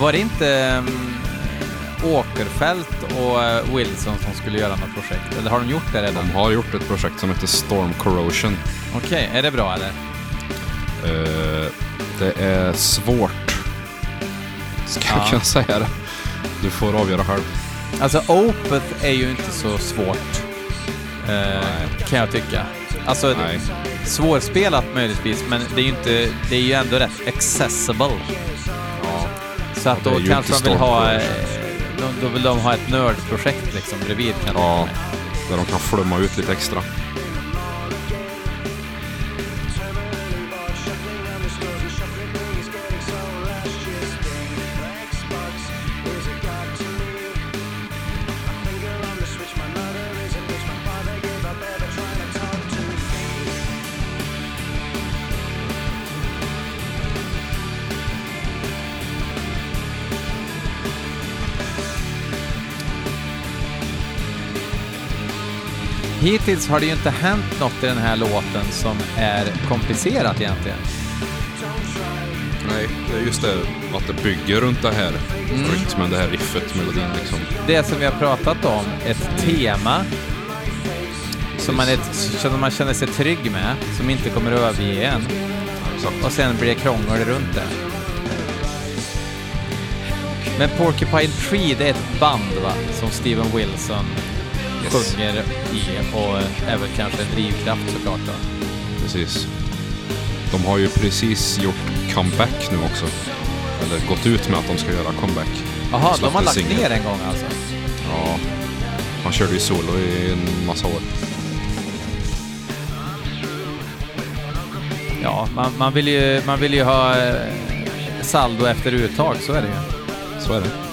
Var det inte... ehm, Åkerfeldt och eh, Wilson som skulle göra något projekt? Eller har de gjort det redan? De har gjort ett projekt som heter Storm Corrosion. Okej, är det bra eller? Eh, det är svårt. Ska Ja. jag kunna säga det? Du får avgöra själv. Alltså Opeth är ju inte så svårt. Eh, kan jag tycka. Alltså Nej. svårspelat möjligtvis, men det är ju inte, det är ju ändå rätt accessible. Ja. Så att är då kanske de vill ha, eh, då vill de ha ett nördprojekt liksom bredvid kan Ja. Där de kan flumma ut lite extra. Hittills har det ju inte hänt något i den här låten som är komplicerat egentligen. Nej, det är just det att det bygger runt det här rytmen, det här riffet, melodin liksom. Det som vi har pratat om, ett tema som man, är, som man känner sig trygg med, som inte kommer att överge en. Exakt. Och sen blir det krångel runt det. Men Porcupine Tree, det är ett band va? Som Steven Wilson Yes. sjunger i och är väl kanske en drivkraft såklart då. Precis. De har ju precis gjort comeback nu också. Eller gått ut med att de ska göra comeback. Jaha, de har lagt singel. ner en gång alltså? Ja. Han körde ju solo i en massa år. Ja, man, man, vill, ju, man vill ju ha eh, saldo efter uttag, så är det ju. Så är det.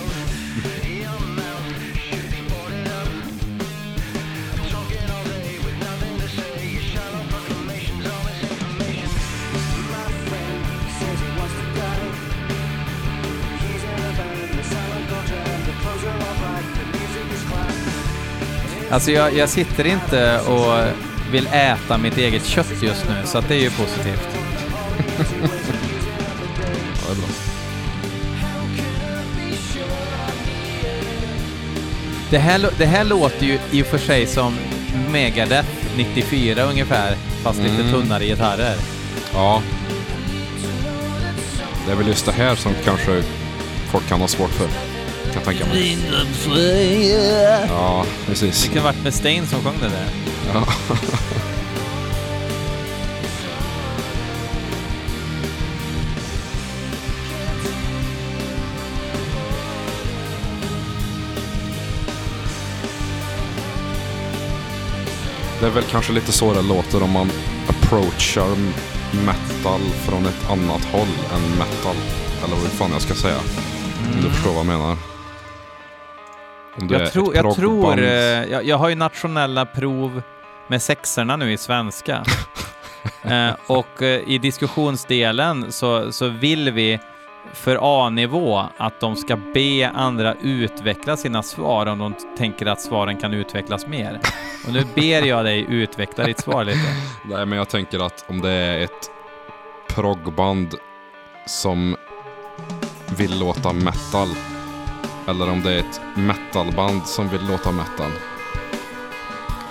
Alltså jag, jag sitter inte och vill äta mitt eget kött just nu, så det är ju positivt. Ja, det. Det här, det här låter ju i och för sig som Megadeth 94 ungefär, fast lite Mm. tunnare gitarrer. Ja. Det är väl just det här som kanske folk kan ha svårt för. Kan tänka mig. Ja, precis. Det kunde varit med Stain som sjöng det där. Ja. Det är väl kanske lite så det låter om man approachar metal från ett annat håll än metal. Eller vad fan jag ska säga. Om du förstår vad jag menar. Jag, tror, jag tror... eh, Jag, jag har ju nationella prov med sexorna nu i svenska. eh, och eh, i diskussionsdelen så, så vill vi för A-nivå att de ska be andra utveckla sina svar om de tänker att svaren kan utvecklas mer. Och nu ber jag dig utveckla ditt svar lite. Nej, men jag tänker att om det är ett proggband som vill låta metal. Eller om det är ett metalband som vill låta metal.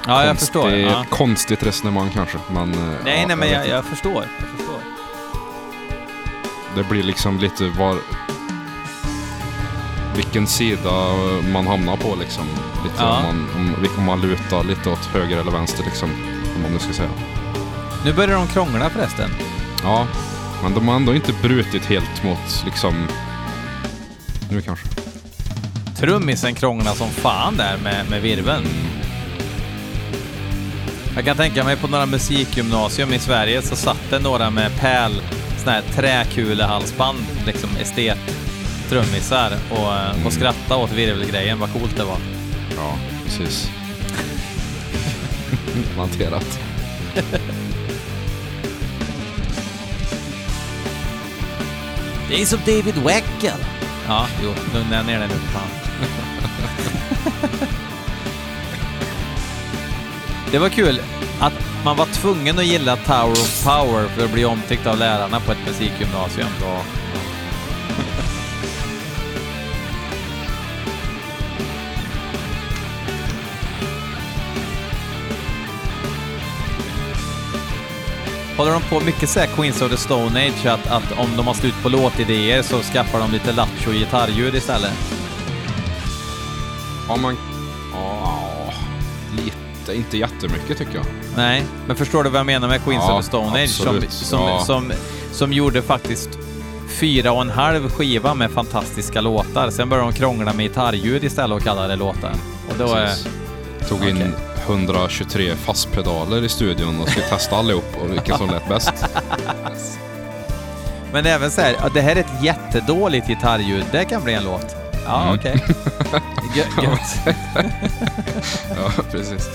Ja, jag Konstigt- förstår. Det är Ja. ett konstigt resonemang kanske, men... eh, Nej, ja, nej, men jag, inte. jag förstår. Jag förstår. Det blir liksom lite var... Vilken sida man hamnar på liksom. Lite Ja. om, man, om, om man lutar lite åt höger eller vänster liksom. Om man nu ska säga. Nu börjar de krångla förresten. Ja, men de har ändå inte brutit helt mot liksom... Nu kanske. Trummisen krånglar som fan där med, med virveln. Jag kan tänka mig på några musikgymnasium i Sverige så satt det några med pärl, såna här träkulehalsband, liksom estet trummisar och, mm. och skratta åt virvelgrejen, vad coolt det var. Ja, precis. Planterat. Det är som David Wackel. Ja, jo, lugna ner dig nu för fan. Det var kul att man var tvungen att gilla Tower of Power för att bli omtyckt av lärarna på ett musikgymnasium. Då. Håller de på mycket såhär Queens of the Stone Age att, att om de har slut på låtidéer så skaffar de lite lattjo gitarrljud istället? Ja, man... Ja, lite. Inte jättemycket tycker jag. Nej, men förstår du vad jag menar med Queens Ja, of the Stone Age? Som, som, Ja. som, som gjorde faktiskt fyra och en halv skiva med fantastiska låtar. Sen började de krångla med gitarrljud istället och kalla det låtar. Och då är... Precis. Tog in Okej. 123 fastpedaler i studion och skulle testa allihop och vilken som lät bäst. Men även så här, det här är ett jättedåligt gitarrljud, det kan bli en låt. Ja, Mm. okej. Gö- Gött. Ja, precis.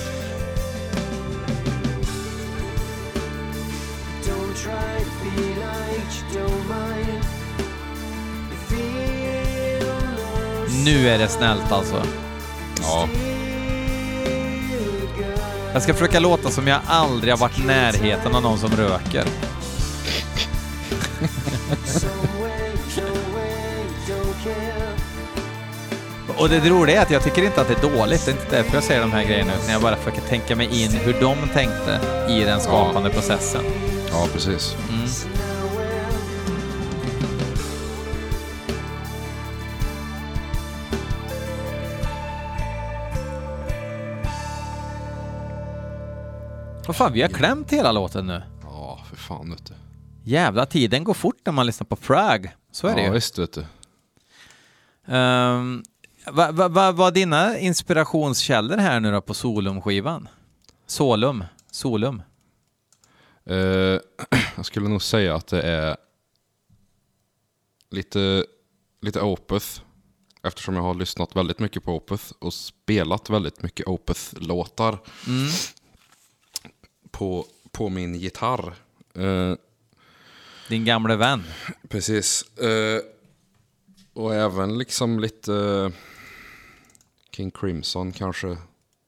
Nu är det snällt alltså. Ja, Jag ska försöka låta som jag aldrig har varit i närheten av någon som röker. Och det roliga är att jag tycker inte att det är dåligt. Det är inte därför jag säger de här grejerna, utan jag bara försöker tänka mig in hur de tänkte i den skapande processen. ja precis. Mm. Vad fan, vi har klämt hela låten nu. Ja, för fan vet du. Jävla tiden går fort när man lyssnar på Frag. Så är det ja, ju. visst vet du. Um, vad va, va, var dina inspirationskällor här nu då på Solum-skivan? Solum? Solum? Eh, jag skulle nog säga att det är lite, lite Opeth. Eftersom jag har lyssnat väldigt mycket på Opeth och spelat väldigt mycket Opeth-låtar Mm. på, på min gitarr. Eh, Din gamle vän? Precis. Eh, och även liksom lite King Crimson kanske.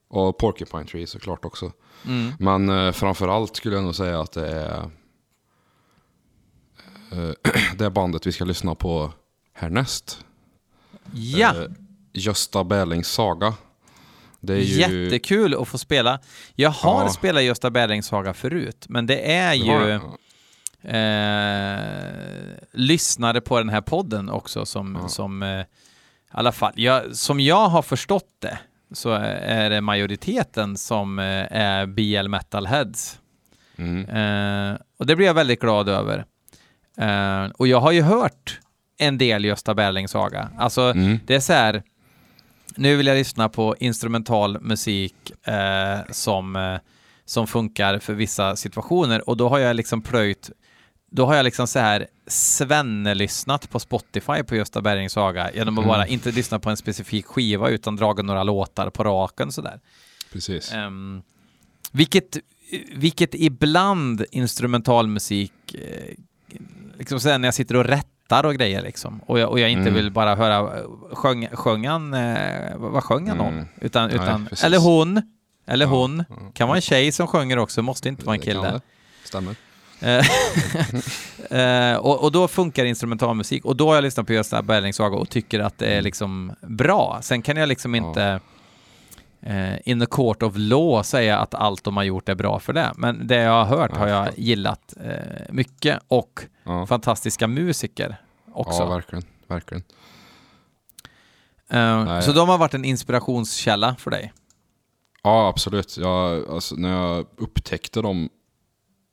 Och Porcupine Tree såklart också. Mm. Men eh, framförallt skulle jag nog säga att det är eh, det bandet vi ska lyssna på härnäst. Ja! Eh, Gösta Berlings saga. Det är ju... Jättekul att få spela. Jag har Ja. spelat Gösta Berlings saga förut, men det är ju Ja, eh, lyssnare på den här podden också som, Ja. som eh, alla fall, jag, som jag har förstått det, så är det majoriteten som eh, är BL Metalheads. Mm. Eh, och det blir jag väldigt glad över. Eh, och jag har ju hört en del Gösta Berlings saga. Alltså, Mm. det är så här, nu vill jag lyssna på instrumental musik eh, som, eh, som funkar för vissa situationer och då har jag liksom plöjt, då har jag liksom så här svennelyssnat på Spotify på Gösta Berlings saga genom att Mm. bara inte lyssna på en specifik skiva utan dragit några låtar på raken sådär. Precis. Um, vilket, vilket ibland instrumentalmusik, eh, liksom så här när jag sitter och rättar och grejer liksom, och jag, och jag inte Mm. vill bara höra, sjöng, sjöng han, eh, vad sjöng han om? Mm. Utan, utan eller hon, eller Ja, hon, ja. kan vara en tjej som sjunger också, måste inte vara en kille. Stämmer. Eh, eh, och, och då funkar instrumentalmusik och då har jag lyssnat på Gösta Berlings saga och tycker att det är liksom bra. Sen kan jag liksom inte eh, in the court of law säga att allt de har gjort är bra för det. Men det jag har hört har jag gillat eh, mycket och fantastiska musiker också. ja, verkligen. verkligen. Nej. så de har varit en inspirationskälla för dig. Ja, absolut. Jag, alltså, när jag upptäckte dem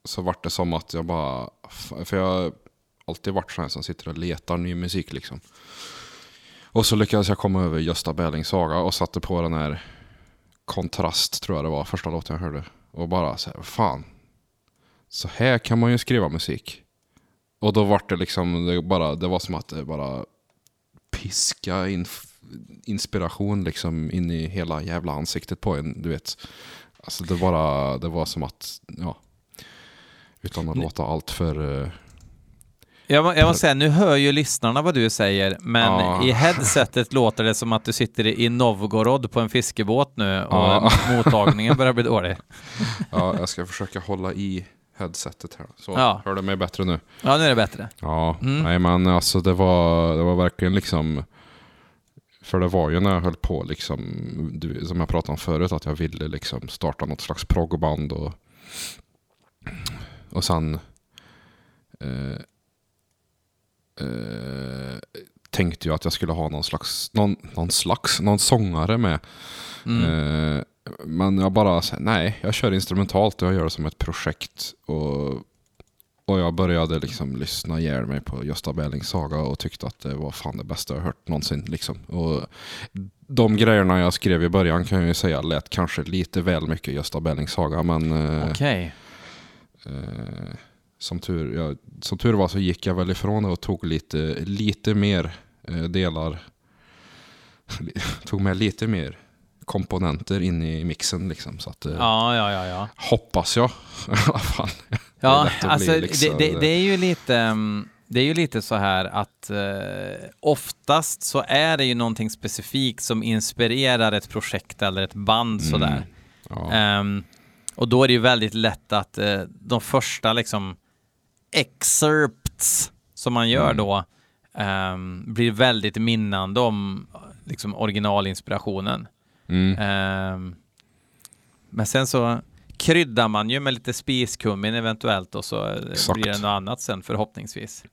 så vart det som att jag bara... För jag har alltid varit sån här som sitter och letar ny musik liksom. Och så lyckades jag komma över Gösta Berlings saga och satte på den här Kontrast tror jag det var, första låten jag hörde. Och bara så här, fan. Så här kan man ju skriva musik. Och då vart det liksom, det, bara, det var som att det bara piska in, inspiration liksom in i hela jävla ansiktet på en, du vet. Alltså det bara, det var som att, ja. Utan att låta allt för... eh, Jag, må- jag måste säga, nu hör ju lyssnarna vad du säger, men Ja. i headsetet låter det som att du sitter i Novgorod på en fiskebåt nu och Ja. mottagningen börjar bli dålig. ja, jag ska försöka hålla i headsetet här. Så, Ja. hör du mig bättre nu? Ja, nu är det bättre. Ja, Mm. nej men alltså det var, det var verkligen liksom För det var ju när jag höll på liksom du, Som jag pratade om förut att jag ville liksom starta något slags proggband och Och sen eh, eh, tänkte jag att jag skulle ha någon slags, någon, någon slags, någon sångare med. Mm. Eh, men jag bara, nej, jag kör instrumentalt och jag gör det som ett projekt. Och, och jag började liksom lyssna ihjäl mig på Gösta Berlings saga och tyckte att det var fan det bästa jag hört någonsin. Liksom. Och de grejerna jag skrev i början kan jag ju säga lät kanske lite väl mycket Gösta Berlings saga, men eh, Okej. Eh, som, tur, ja, som tur var så gick jag väl ifrån det och tog lite, lite mer eh, delar. tog med lite mer komponenter in i mixen liksom. Så att, eh, Ja, ja, ja, ja. hoppas jag i alla fall. Ja, att bli alltså liksom- det, det, det är ju lite mm, det är ju lite så här att eh, oftast så är det ju någonting specifikt som inspirerar ett projekt eller ett band sådär. Ja, Ehm, och då är det ju väldigt lätt att eh, de första liksom excerpts som man gör Mm. då ehm, blir väldigt minnande om liksom originalinspirationen. mm, Ehm, men sen så kryddar man ju med lite spiskummin eventuellt och så eh, Exakt. blir det något annat sen förhoppningsvis.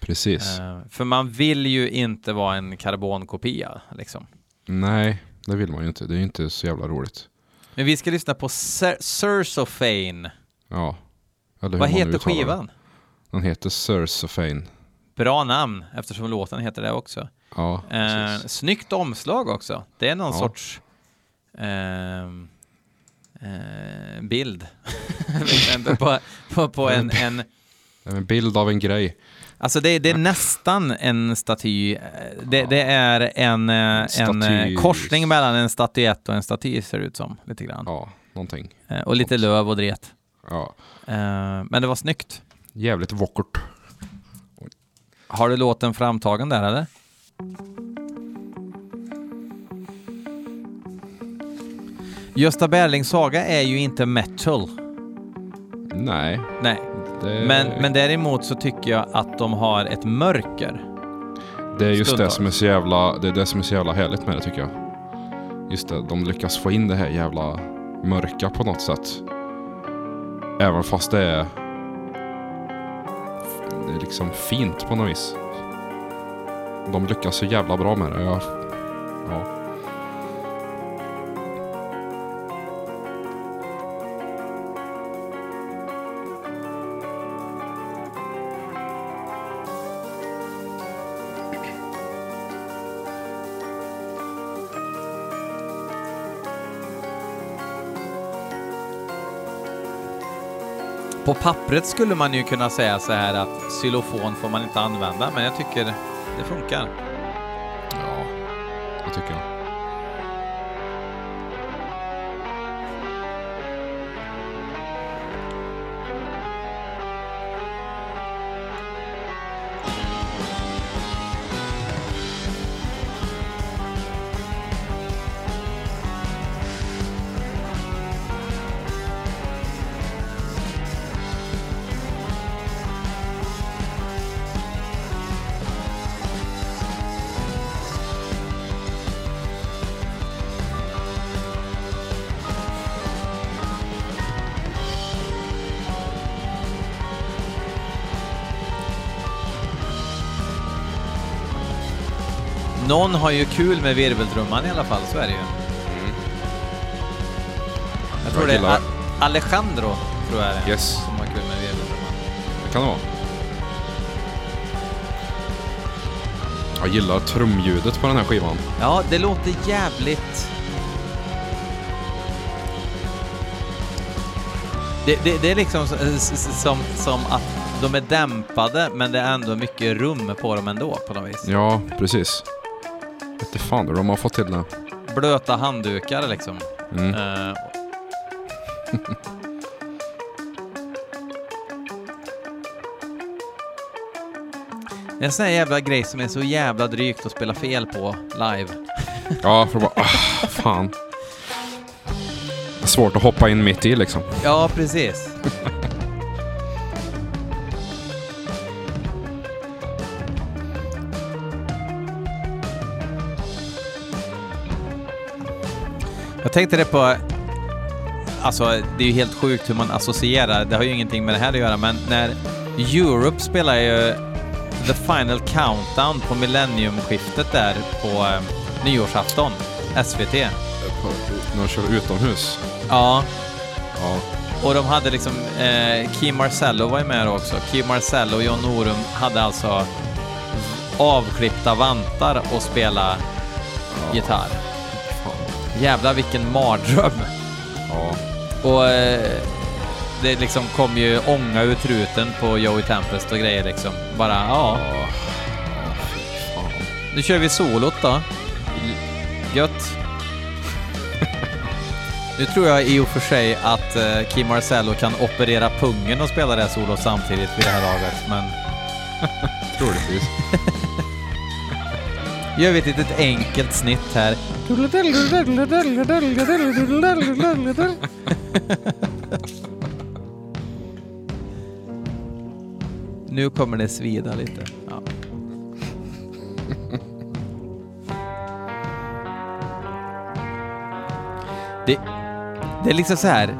precis. Ehm, för man vill ju inte vara en karbonkopia liksom. Nej, det vill man ju inte. Det är ju inte så jävla roligt. Men vi ska lyssna på Sir- Sursophane. Ja. Eller Vad heter skivan? Den heter Sursophane. Bra namn eftersom låten heter det också. Ja, Eh, snyggt omslag också. Det är någon Ja. sorts ehm, eh, bild. På, på, på en, en Det är en bild av en grej. Alltså det, det är nästan en staty. Eh, Det, det är en, eh, en eh, korsning mellan en statyett och en staty ser det ut som. Lite grann. Ja, någonting. Och lite löv och dret. Ja. Men det var snyggt. Jävligt vackert. Har du låten framtagen där eller? Gösta Berlings saga är ju inte metal. Nej. Nej, Det, men, men däremot så tycker jag att de har ett mörker. det är just det som är så jävla, det är det som är så jävla härligt med det tycker jag. Just det, de lyckas få in det här jävla mörka på något sätt. Även fast det är det är liksom fint på något vis. De lyckas så jävla bra med det. Jag, ja. På pappret skulle man ju kunna säga så här att xylofon får man inte använda, men jag tycker det funkar. ja, det tycker jag. Har ju kul med virveltrumman i alla fall, så är det ju. Jag tror det är A- Alejandro, tror jag det är, Yes. som har kul med virveltrumman. Det kan det vara. Jag gillar trumljudet på den här skivan. Ja, det låter jävligt... Det, det, det är liksom som, som att de är dämpade, men det är ändå mycket rum på dem ändå på något vis. Ja, precis. Vete fan hur de har fått till det. Blöta handdukar liksom. Mm. Eh, Det är en sån här jävla grej som är så jävla drygt att spela fel på live. Ja, för bara, ah, fan. Svårt att hoppa in mitt i liksom. Ja, precis. Jag tänkte det på alltså det är ju helt sjukt hur man associerar, det har ju ingenting med det här att göra, men när Europe spelar ju The Final Countdown på millenniumskiftet där på eh, nyårsafton, SVT. När de kör utomhus. Ja, Ja. och de hade liksom, eh, Kim Marcello var ju med också. Kim Marcello och John Norum hade alltså avklippta vantar och spela gitarr. Jävlar vilken mardröm! Ja. Och eh, det liksom kom ju ånga ur truten på Joey Tempest och grejer liksom. Bara, ja, Ja. Ja, nu kör vi solot då. Gött. nu tror jag i och för sig att eh, Kim Marcello kan operera pungen och spela det här solot samtidigt vid det här laget, men Troligtvis. gör vi ett litet enkelt snitt här. Nu kommer det svida lite. Ja. Det, det är liksom så här.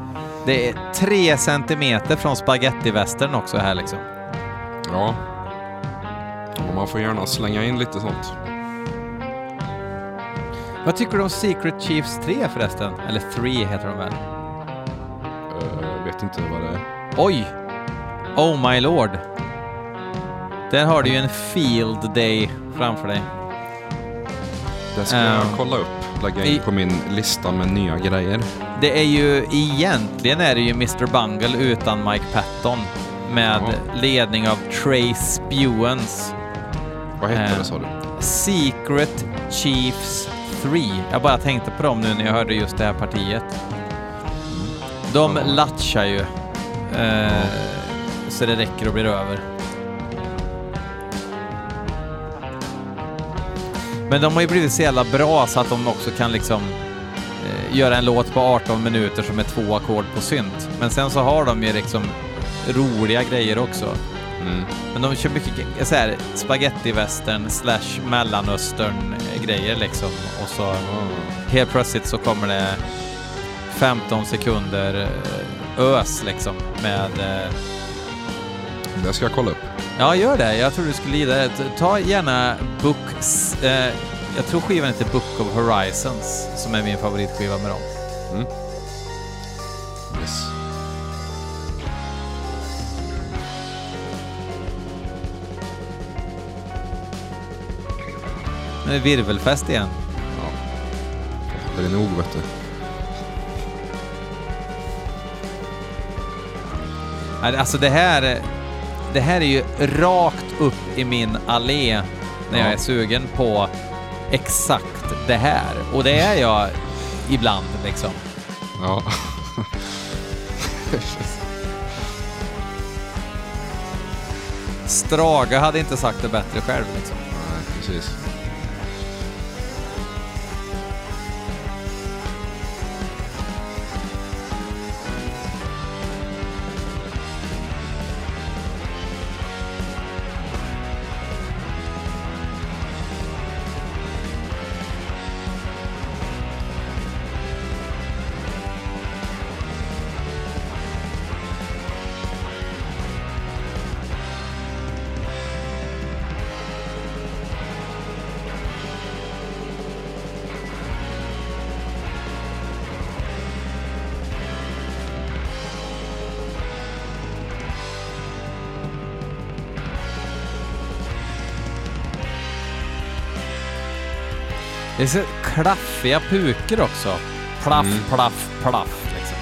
Det är tre centimeter från spagettivästern också här liksom. Ja. Och man får gärna slänga in lite sånt. Vad tycker du om Secret Chiefs 3 förresten? Eller 3 heter de väl? Uh, vet inte vad det är. Oj! Oh my lord. Där har du ju en field day framför dig. Det ska Ehm, jag kolla upp. Lägga in i- på min lista med nya grejer. Det är ju egentligen är det ju Mr. Bungle utan Mike Patton med Ja. ledning av Trey Spewens Vad heter Ehm, det sa du? Secret Chiefs 3. Jag bara tänkte på dem nu när jag hörde just det här partiet. De latchar ju eh, så det räcker och blir över. Men de har ju blivit så jävla bra så att de också kan liksom eh, göra en låt på 18 minuter som är två ackord på synt. Men sen så har de ju liksom roliga grejer också. Mm. Men de kör mycket så här spaghetti-western slash mellanöstern-grejer liksom. Och så helt plötsligt så kommer det 15 sekunder eh, ös liksom med... eh, Det ska jag kolla upp. Ja, gör det. Jag tror du skulle gilla det. Ta gärna Books... Eh, jag tror skivan heter Book of Horizons som är min favoritskiva med dem. Mm. Yes. Det är virvelfest igen. Ja. Det är nog vet du. Alltså det här, det här är ju rakt upp i min allé när jag Ja. är sugen på exakt det här. Och det är jag ibland liksom. Ja. Strage hade inte sagt det bättre själv liksom. Nej, precis. Är så klaffiga pukor också. Plaff, Mm. plaff, plaff liksom.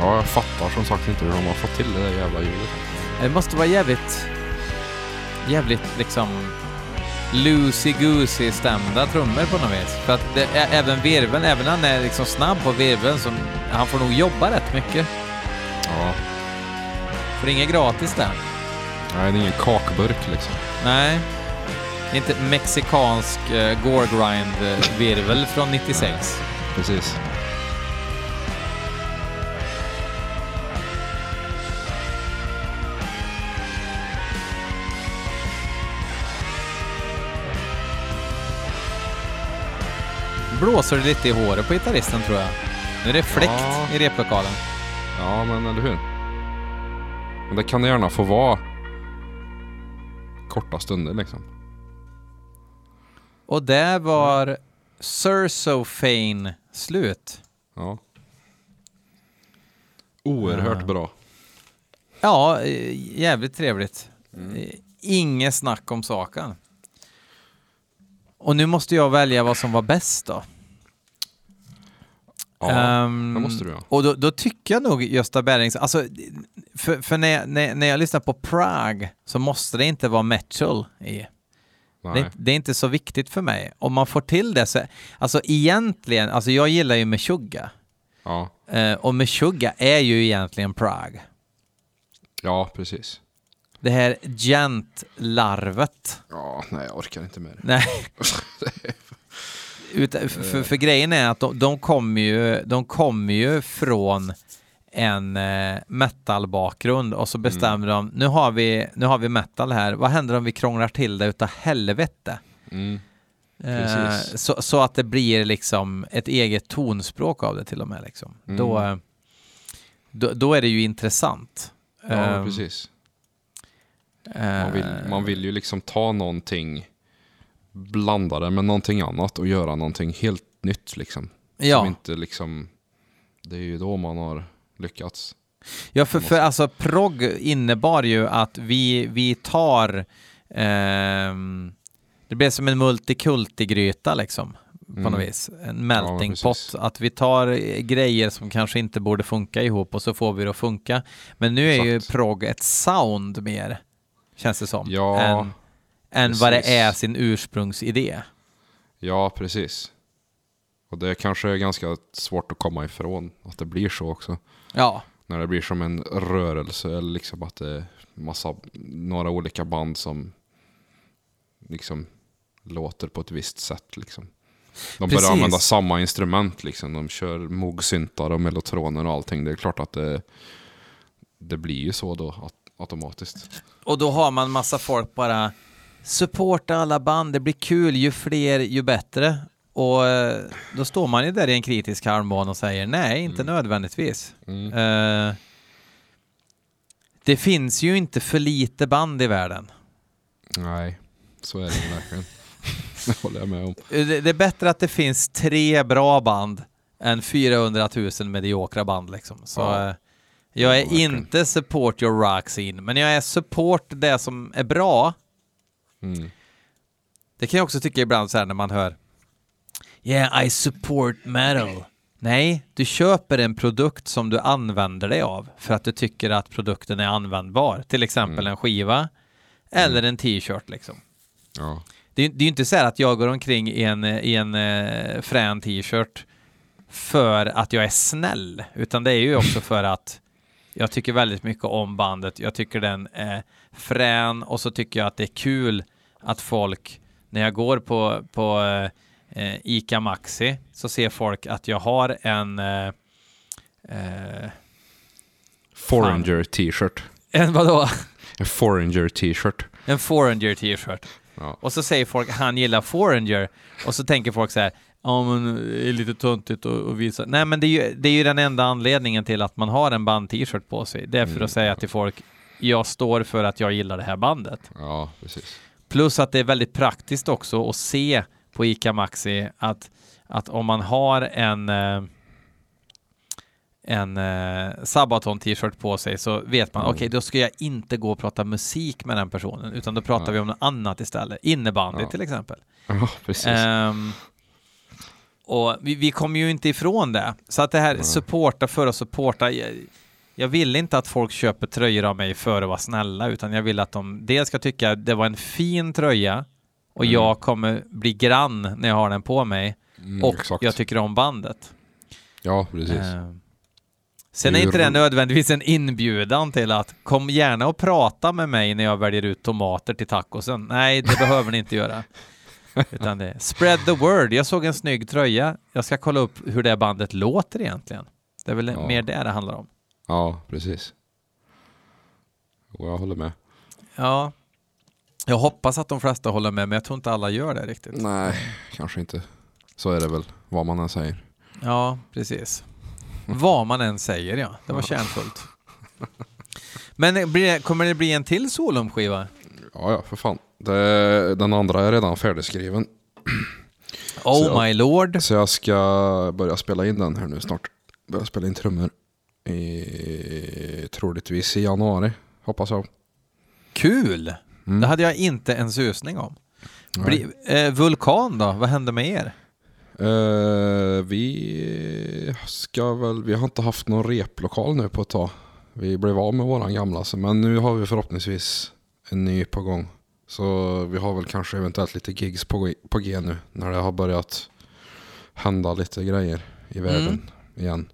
Ja, jag fattar som sagt inte hur de har fått till det där jävla ljudet. Det måste vara jävligt, jävligt liksom loosey-goosey stämda trummor på något vis. För att det, även virveln, även när han är liksom snabb på virveln, så han får nog jobba rätt mycket. Ja. För det är inget gratis där. Nej, det är ingen kakburk liksom. Nej. Inte mexikansk uh, gore-grind-virvel från 96. Precis. Blåser det lite i håret på gitarristen tror jag. Nu är det fläkt Ja. i replokalen. Ja, men eller hur? Men det kan det gärna få vara korta stunder liksom. Och där var Sursofane slut. Ja. Oerhört Ja. bra. Ja, eh, jävligt trevligt. Eh, Inget snack om saken. Och nu måste jag välja vad som var bäst då. Ja, Ehm, det måste du ja. Och då, då tycker jag nog Gösta Berlings, alltså, för, för när, jag, när, när jag lyssnar på Prague så måste det inte vara metal i. Det, det är inte så viktigt för mig. Om man får till det så, alltså egentligen, alltså jag gillar ju Meshuggah. Ja. Eh, och Meshuggah är ju egentligen Prague. ja, precis. Det här gent-larvet. Ja, nej jag orkar inte mer. Nej. Utan, för, för grejen är att de, de kommer ju, de kommer ju från en eh, metal-bakgrund och så bestämmer de, nu har, vi, nu har vi metal här, vad händer om vi krånglar till det utav helvete? Mm. Eh, så, så att det blir liksom ett eget tonspråk av det till och med. Liksom. Mm. Då, eh, då, då är det ju intressant. Ja, Ehm, precis. Man vill, man vill ju liksom ta någonting, blanda det med någonting annat och göra någonting helt nytt liksom. ja. Som inte liksom, det är ju då man har lyckats. Ja, för, för alltså progg innebar ju att vi, vi tar ehm, det blev som en multikultigryta liksom på Mm. något vis. En melting Ja, pot. Att vi tar eh, grejer som kanske inte borde funka ihop och så får vi det att funka. Men nu är ju progg ett sound mer, känns det som, Ja, än, än vad det är sin ursprungsidé. Ja, precis. Och det är kanske ganska svårt att komma ifrån att det blir så också. Ja, När det blir som en rörelse eller liksom att det är massa, några olika band som liksom låter på ett visst sätt liksom. De Precis. börjar använda samma instrument liksom. De kör mogsyntar och mellotroner och allting. Det är klart att det, det blir ju så då automatiskt. Och då har man massa folk bara supporta alla band, det blir kul, ju fler ju bättre. Och eh, då står man ju där i en kritisk harmon och säger nej, inte nödvändigtvis. Mm. Eh, det finns ju inte för lite band i världen. Nej, så är det verkligen. Det håller jag med om. Eh, Det, det är bättre att det finns tre bra band än 400 000 mediokra band liksom. Så Ja. jag är Ja, inte support your rock scene, men jag är support det som är bra Mm. Det kan jag också tycka ibland så här när man hör Yeah, I support metal. Nej, du köper en produkt som du använder dig av för att du tycker att produkten är användbar. Till exempel Mm. en skiva eller en t-shirt liksom. Ja. Det, är- det är ju inte så här att jag går omkring i en, i en eh, frän t-shirt för att jag är snäll, utan det är ju också för att jag tycker väldigt mycket om bandet. Jag tycker den är frän och så tycker jag att det är kul att folk, när jag går på, på eh, Ica Maxi, så ser folk att jag har en eh, eh, Foreigner t-shirt. en vadå? En Foreigner t-shirt. En Foreigner t-shirt. Ja. Och så säger folk han gillar Foreigner och så tänker folk så här Ja men det är lite töntigt att att visa. Nej men det är, ju, det är ju den enda anledningen till att man har en band-t-shirt på sig. Det är för Mm. att säga till folk Jag står för att jag gillar det här bandet. ja, precis. Plus att det är väldigt praktiskt också att se på ICA Maxi att, att om man har en eh, en eh, Sabaton t-shirt på sig så vet man, Mm. okej då ska jag inte gå och prata musik med den personen utan då pratar Nej. vi om något annat istället. Innebandy Ja. till exempel. Ja, precis. Ehm, och vi, vi kommer ju inte ifrån det. Så att det här Nej. supporta för att supporta. Jag, jag vill inte att folk köper tröjor av mig för att vara snälla, utan jag vill att de dels ska tycka att det var en fin tröja och Mm. jag kommer bli grann när jag har den på mig Mm, och exakt. jag tycker om bandet. Ja, precis. Ehm, Sen är inte det nödvändigtvis en inbjudan till att kom gärna och prata med mig när jag väljer ut tomater till tacosen. Nej, det behöver ni inte göra. Utan det är spread the word. Jag såg en snygg tröja. Jag ska kolla upp hur det bandet låter egentligen. Det är väl Ja. mer det det handlar om. Ja, precis. Och jag håller med. Ja. Jag hoppas att de flesta håller med, men jag tror inte alla gör det riktigt. Nej, kanske inte. Så är det väl, vad man än säger. Ja, precis. Vad man än säger, ja. Det var kärnfullt. Men blir kommer det bli en till Solum-skiva? Ja, ja, för fan. Det, den andra är redan färdigskriven. Oh Så- my lord. Så jag ska börja spela in den här nu snart. Börja spela in trummor. I, troligtvis i januari, hoppas jag. Kul! Mm. Det hade jag inte en susning om. Bli, eh, vulkan då? Vad hände med er? Eh, vi ska väl, vi har inte haft någon replokal nu på ett tag. Vi blev av med våran gamla, men nu har vi förhoppningsvis en ny på gång. Så vi har väl kanske eventuellt lite gigs på, på G nu när det har börjat hända lite grejer i världen igen.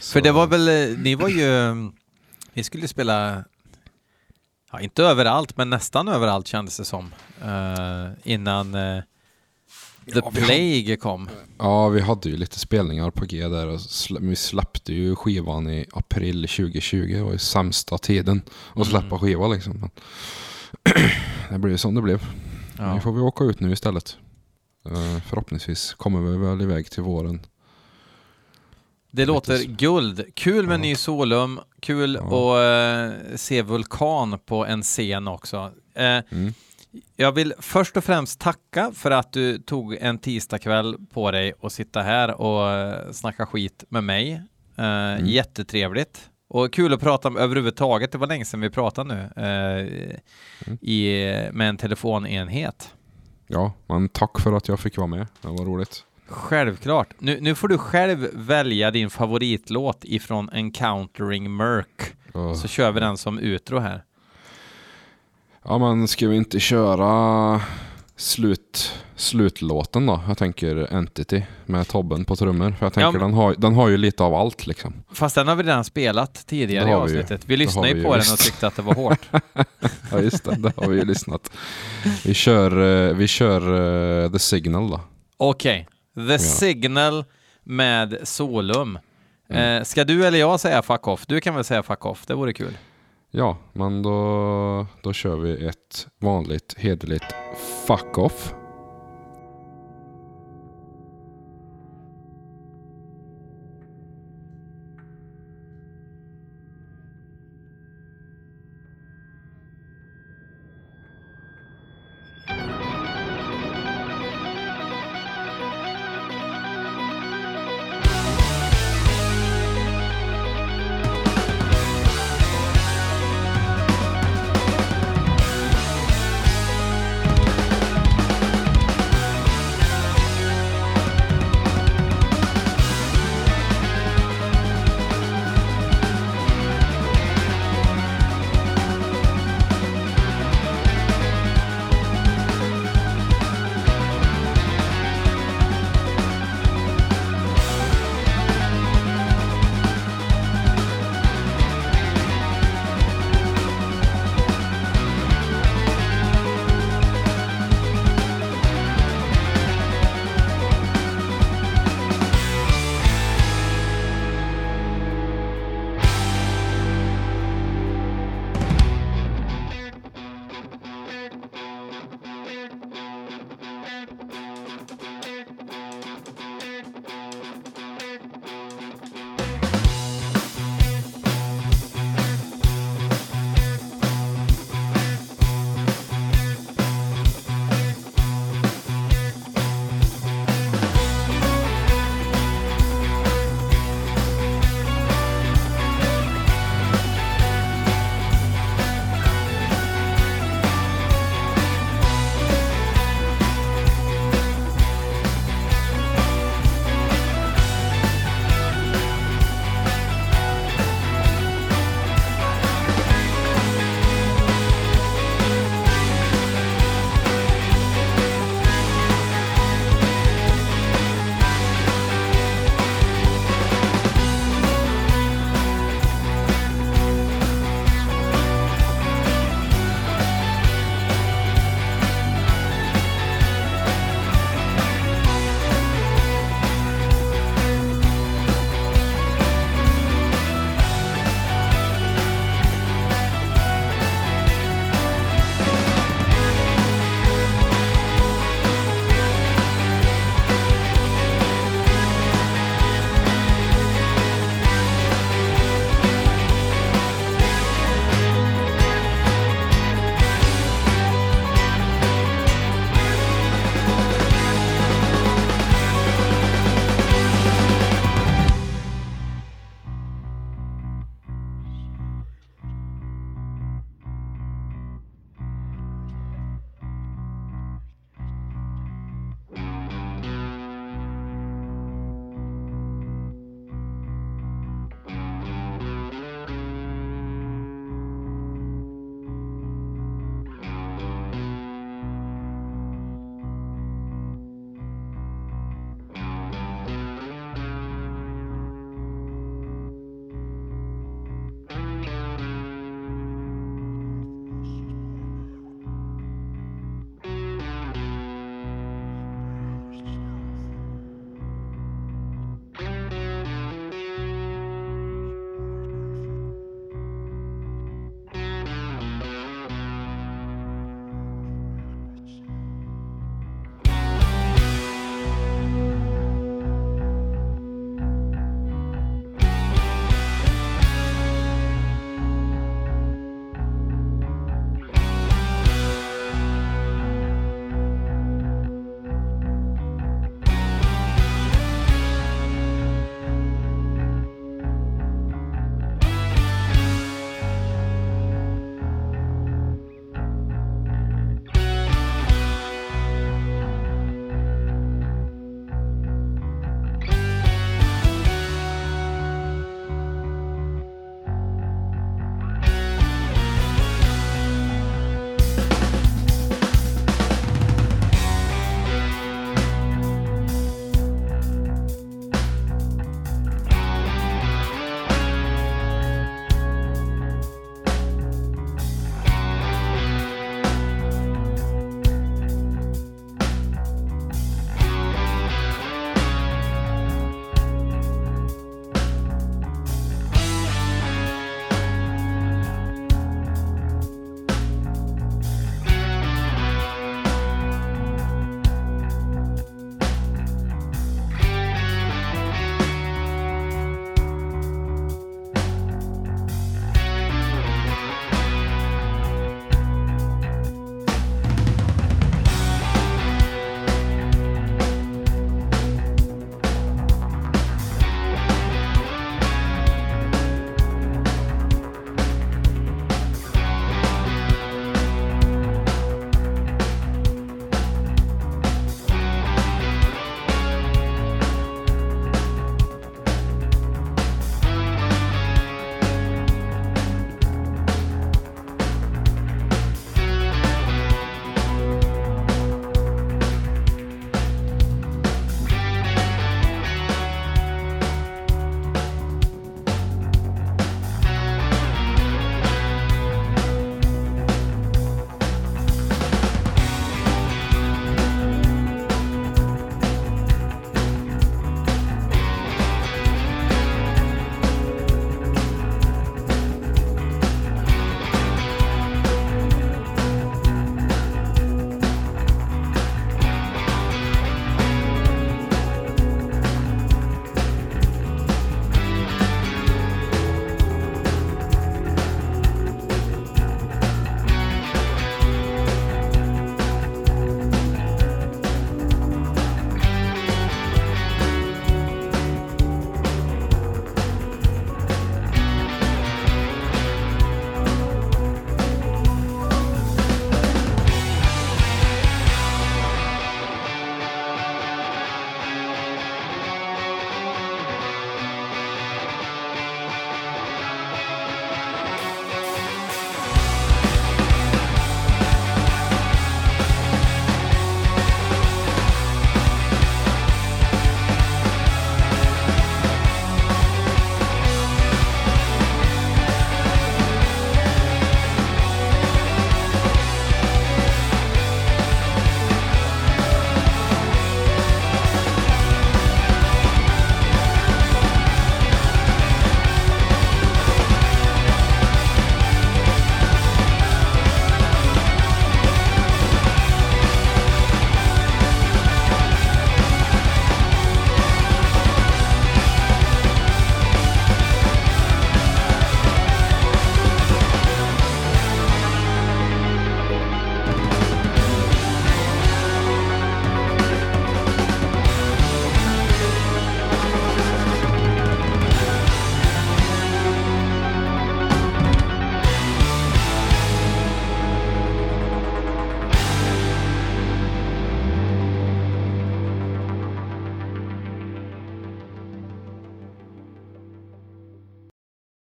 Så, För det var väl, eh, ni var ju, ni skulle spela, ja inte överallt, men nästan överallt kändes det som. eh, innan eh, The Ja, Plague kom. Ja, vi hade ju lite spelningar på G där och slä- vi släppte ju skivan i april 2020. Det var ju sämsta tiden att släppa Mm. skiva liksom. Men det blev som det blev. Nu Ja. får vi åka ut nu istället. Eh, förhoppningsvis kommer vi väl iväg till våren. Det låter guld. Kul med ny Solum, kul att eh, se Vulkan på en scen också. Eh, Mm. Jag vill först och främst tacka för att du tog en tisdagkväll på dig och sitta här och eh, snacka skit med mig. Eh, Jättetrevligt. Och kul att prata överhuvudtaget. Det var länge sedan vi pratade nu eh, i, med en telefonenhet. Ja, men tack för att jag fick vara med. Det var roligt. Självklart. Nu, nu får du själv välja din favoritlåt ifrån Encountering Merc. Och, Så kör vi den som utro här. ja, men ska vi inte köra slut, slutlåten då? Jag tänker Entity med Tobben på trummor. För jag tänker men- den, har, den har ju lite av allt liksom. Fast den har vi redan spelat tidigare i vi avsnittet. Vi Det lyssnade ju vi på ju den och tyckte att det var hårt. Ja just det, det har vi ju lyssnat. Vi kör, eh, vi kör eh, The Signal då. Okej, The Signal med Solum. Mm. Eh, ska du eller jag säga fuck off? Du kan väl säga fuck off, det vore kul. Ja, men då, då kör vi ett vanligt hederligt fuck off.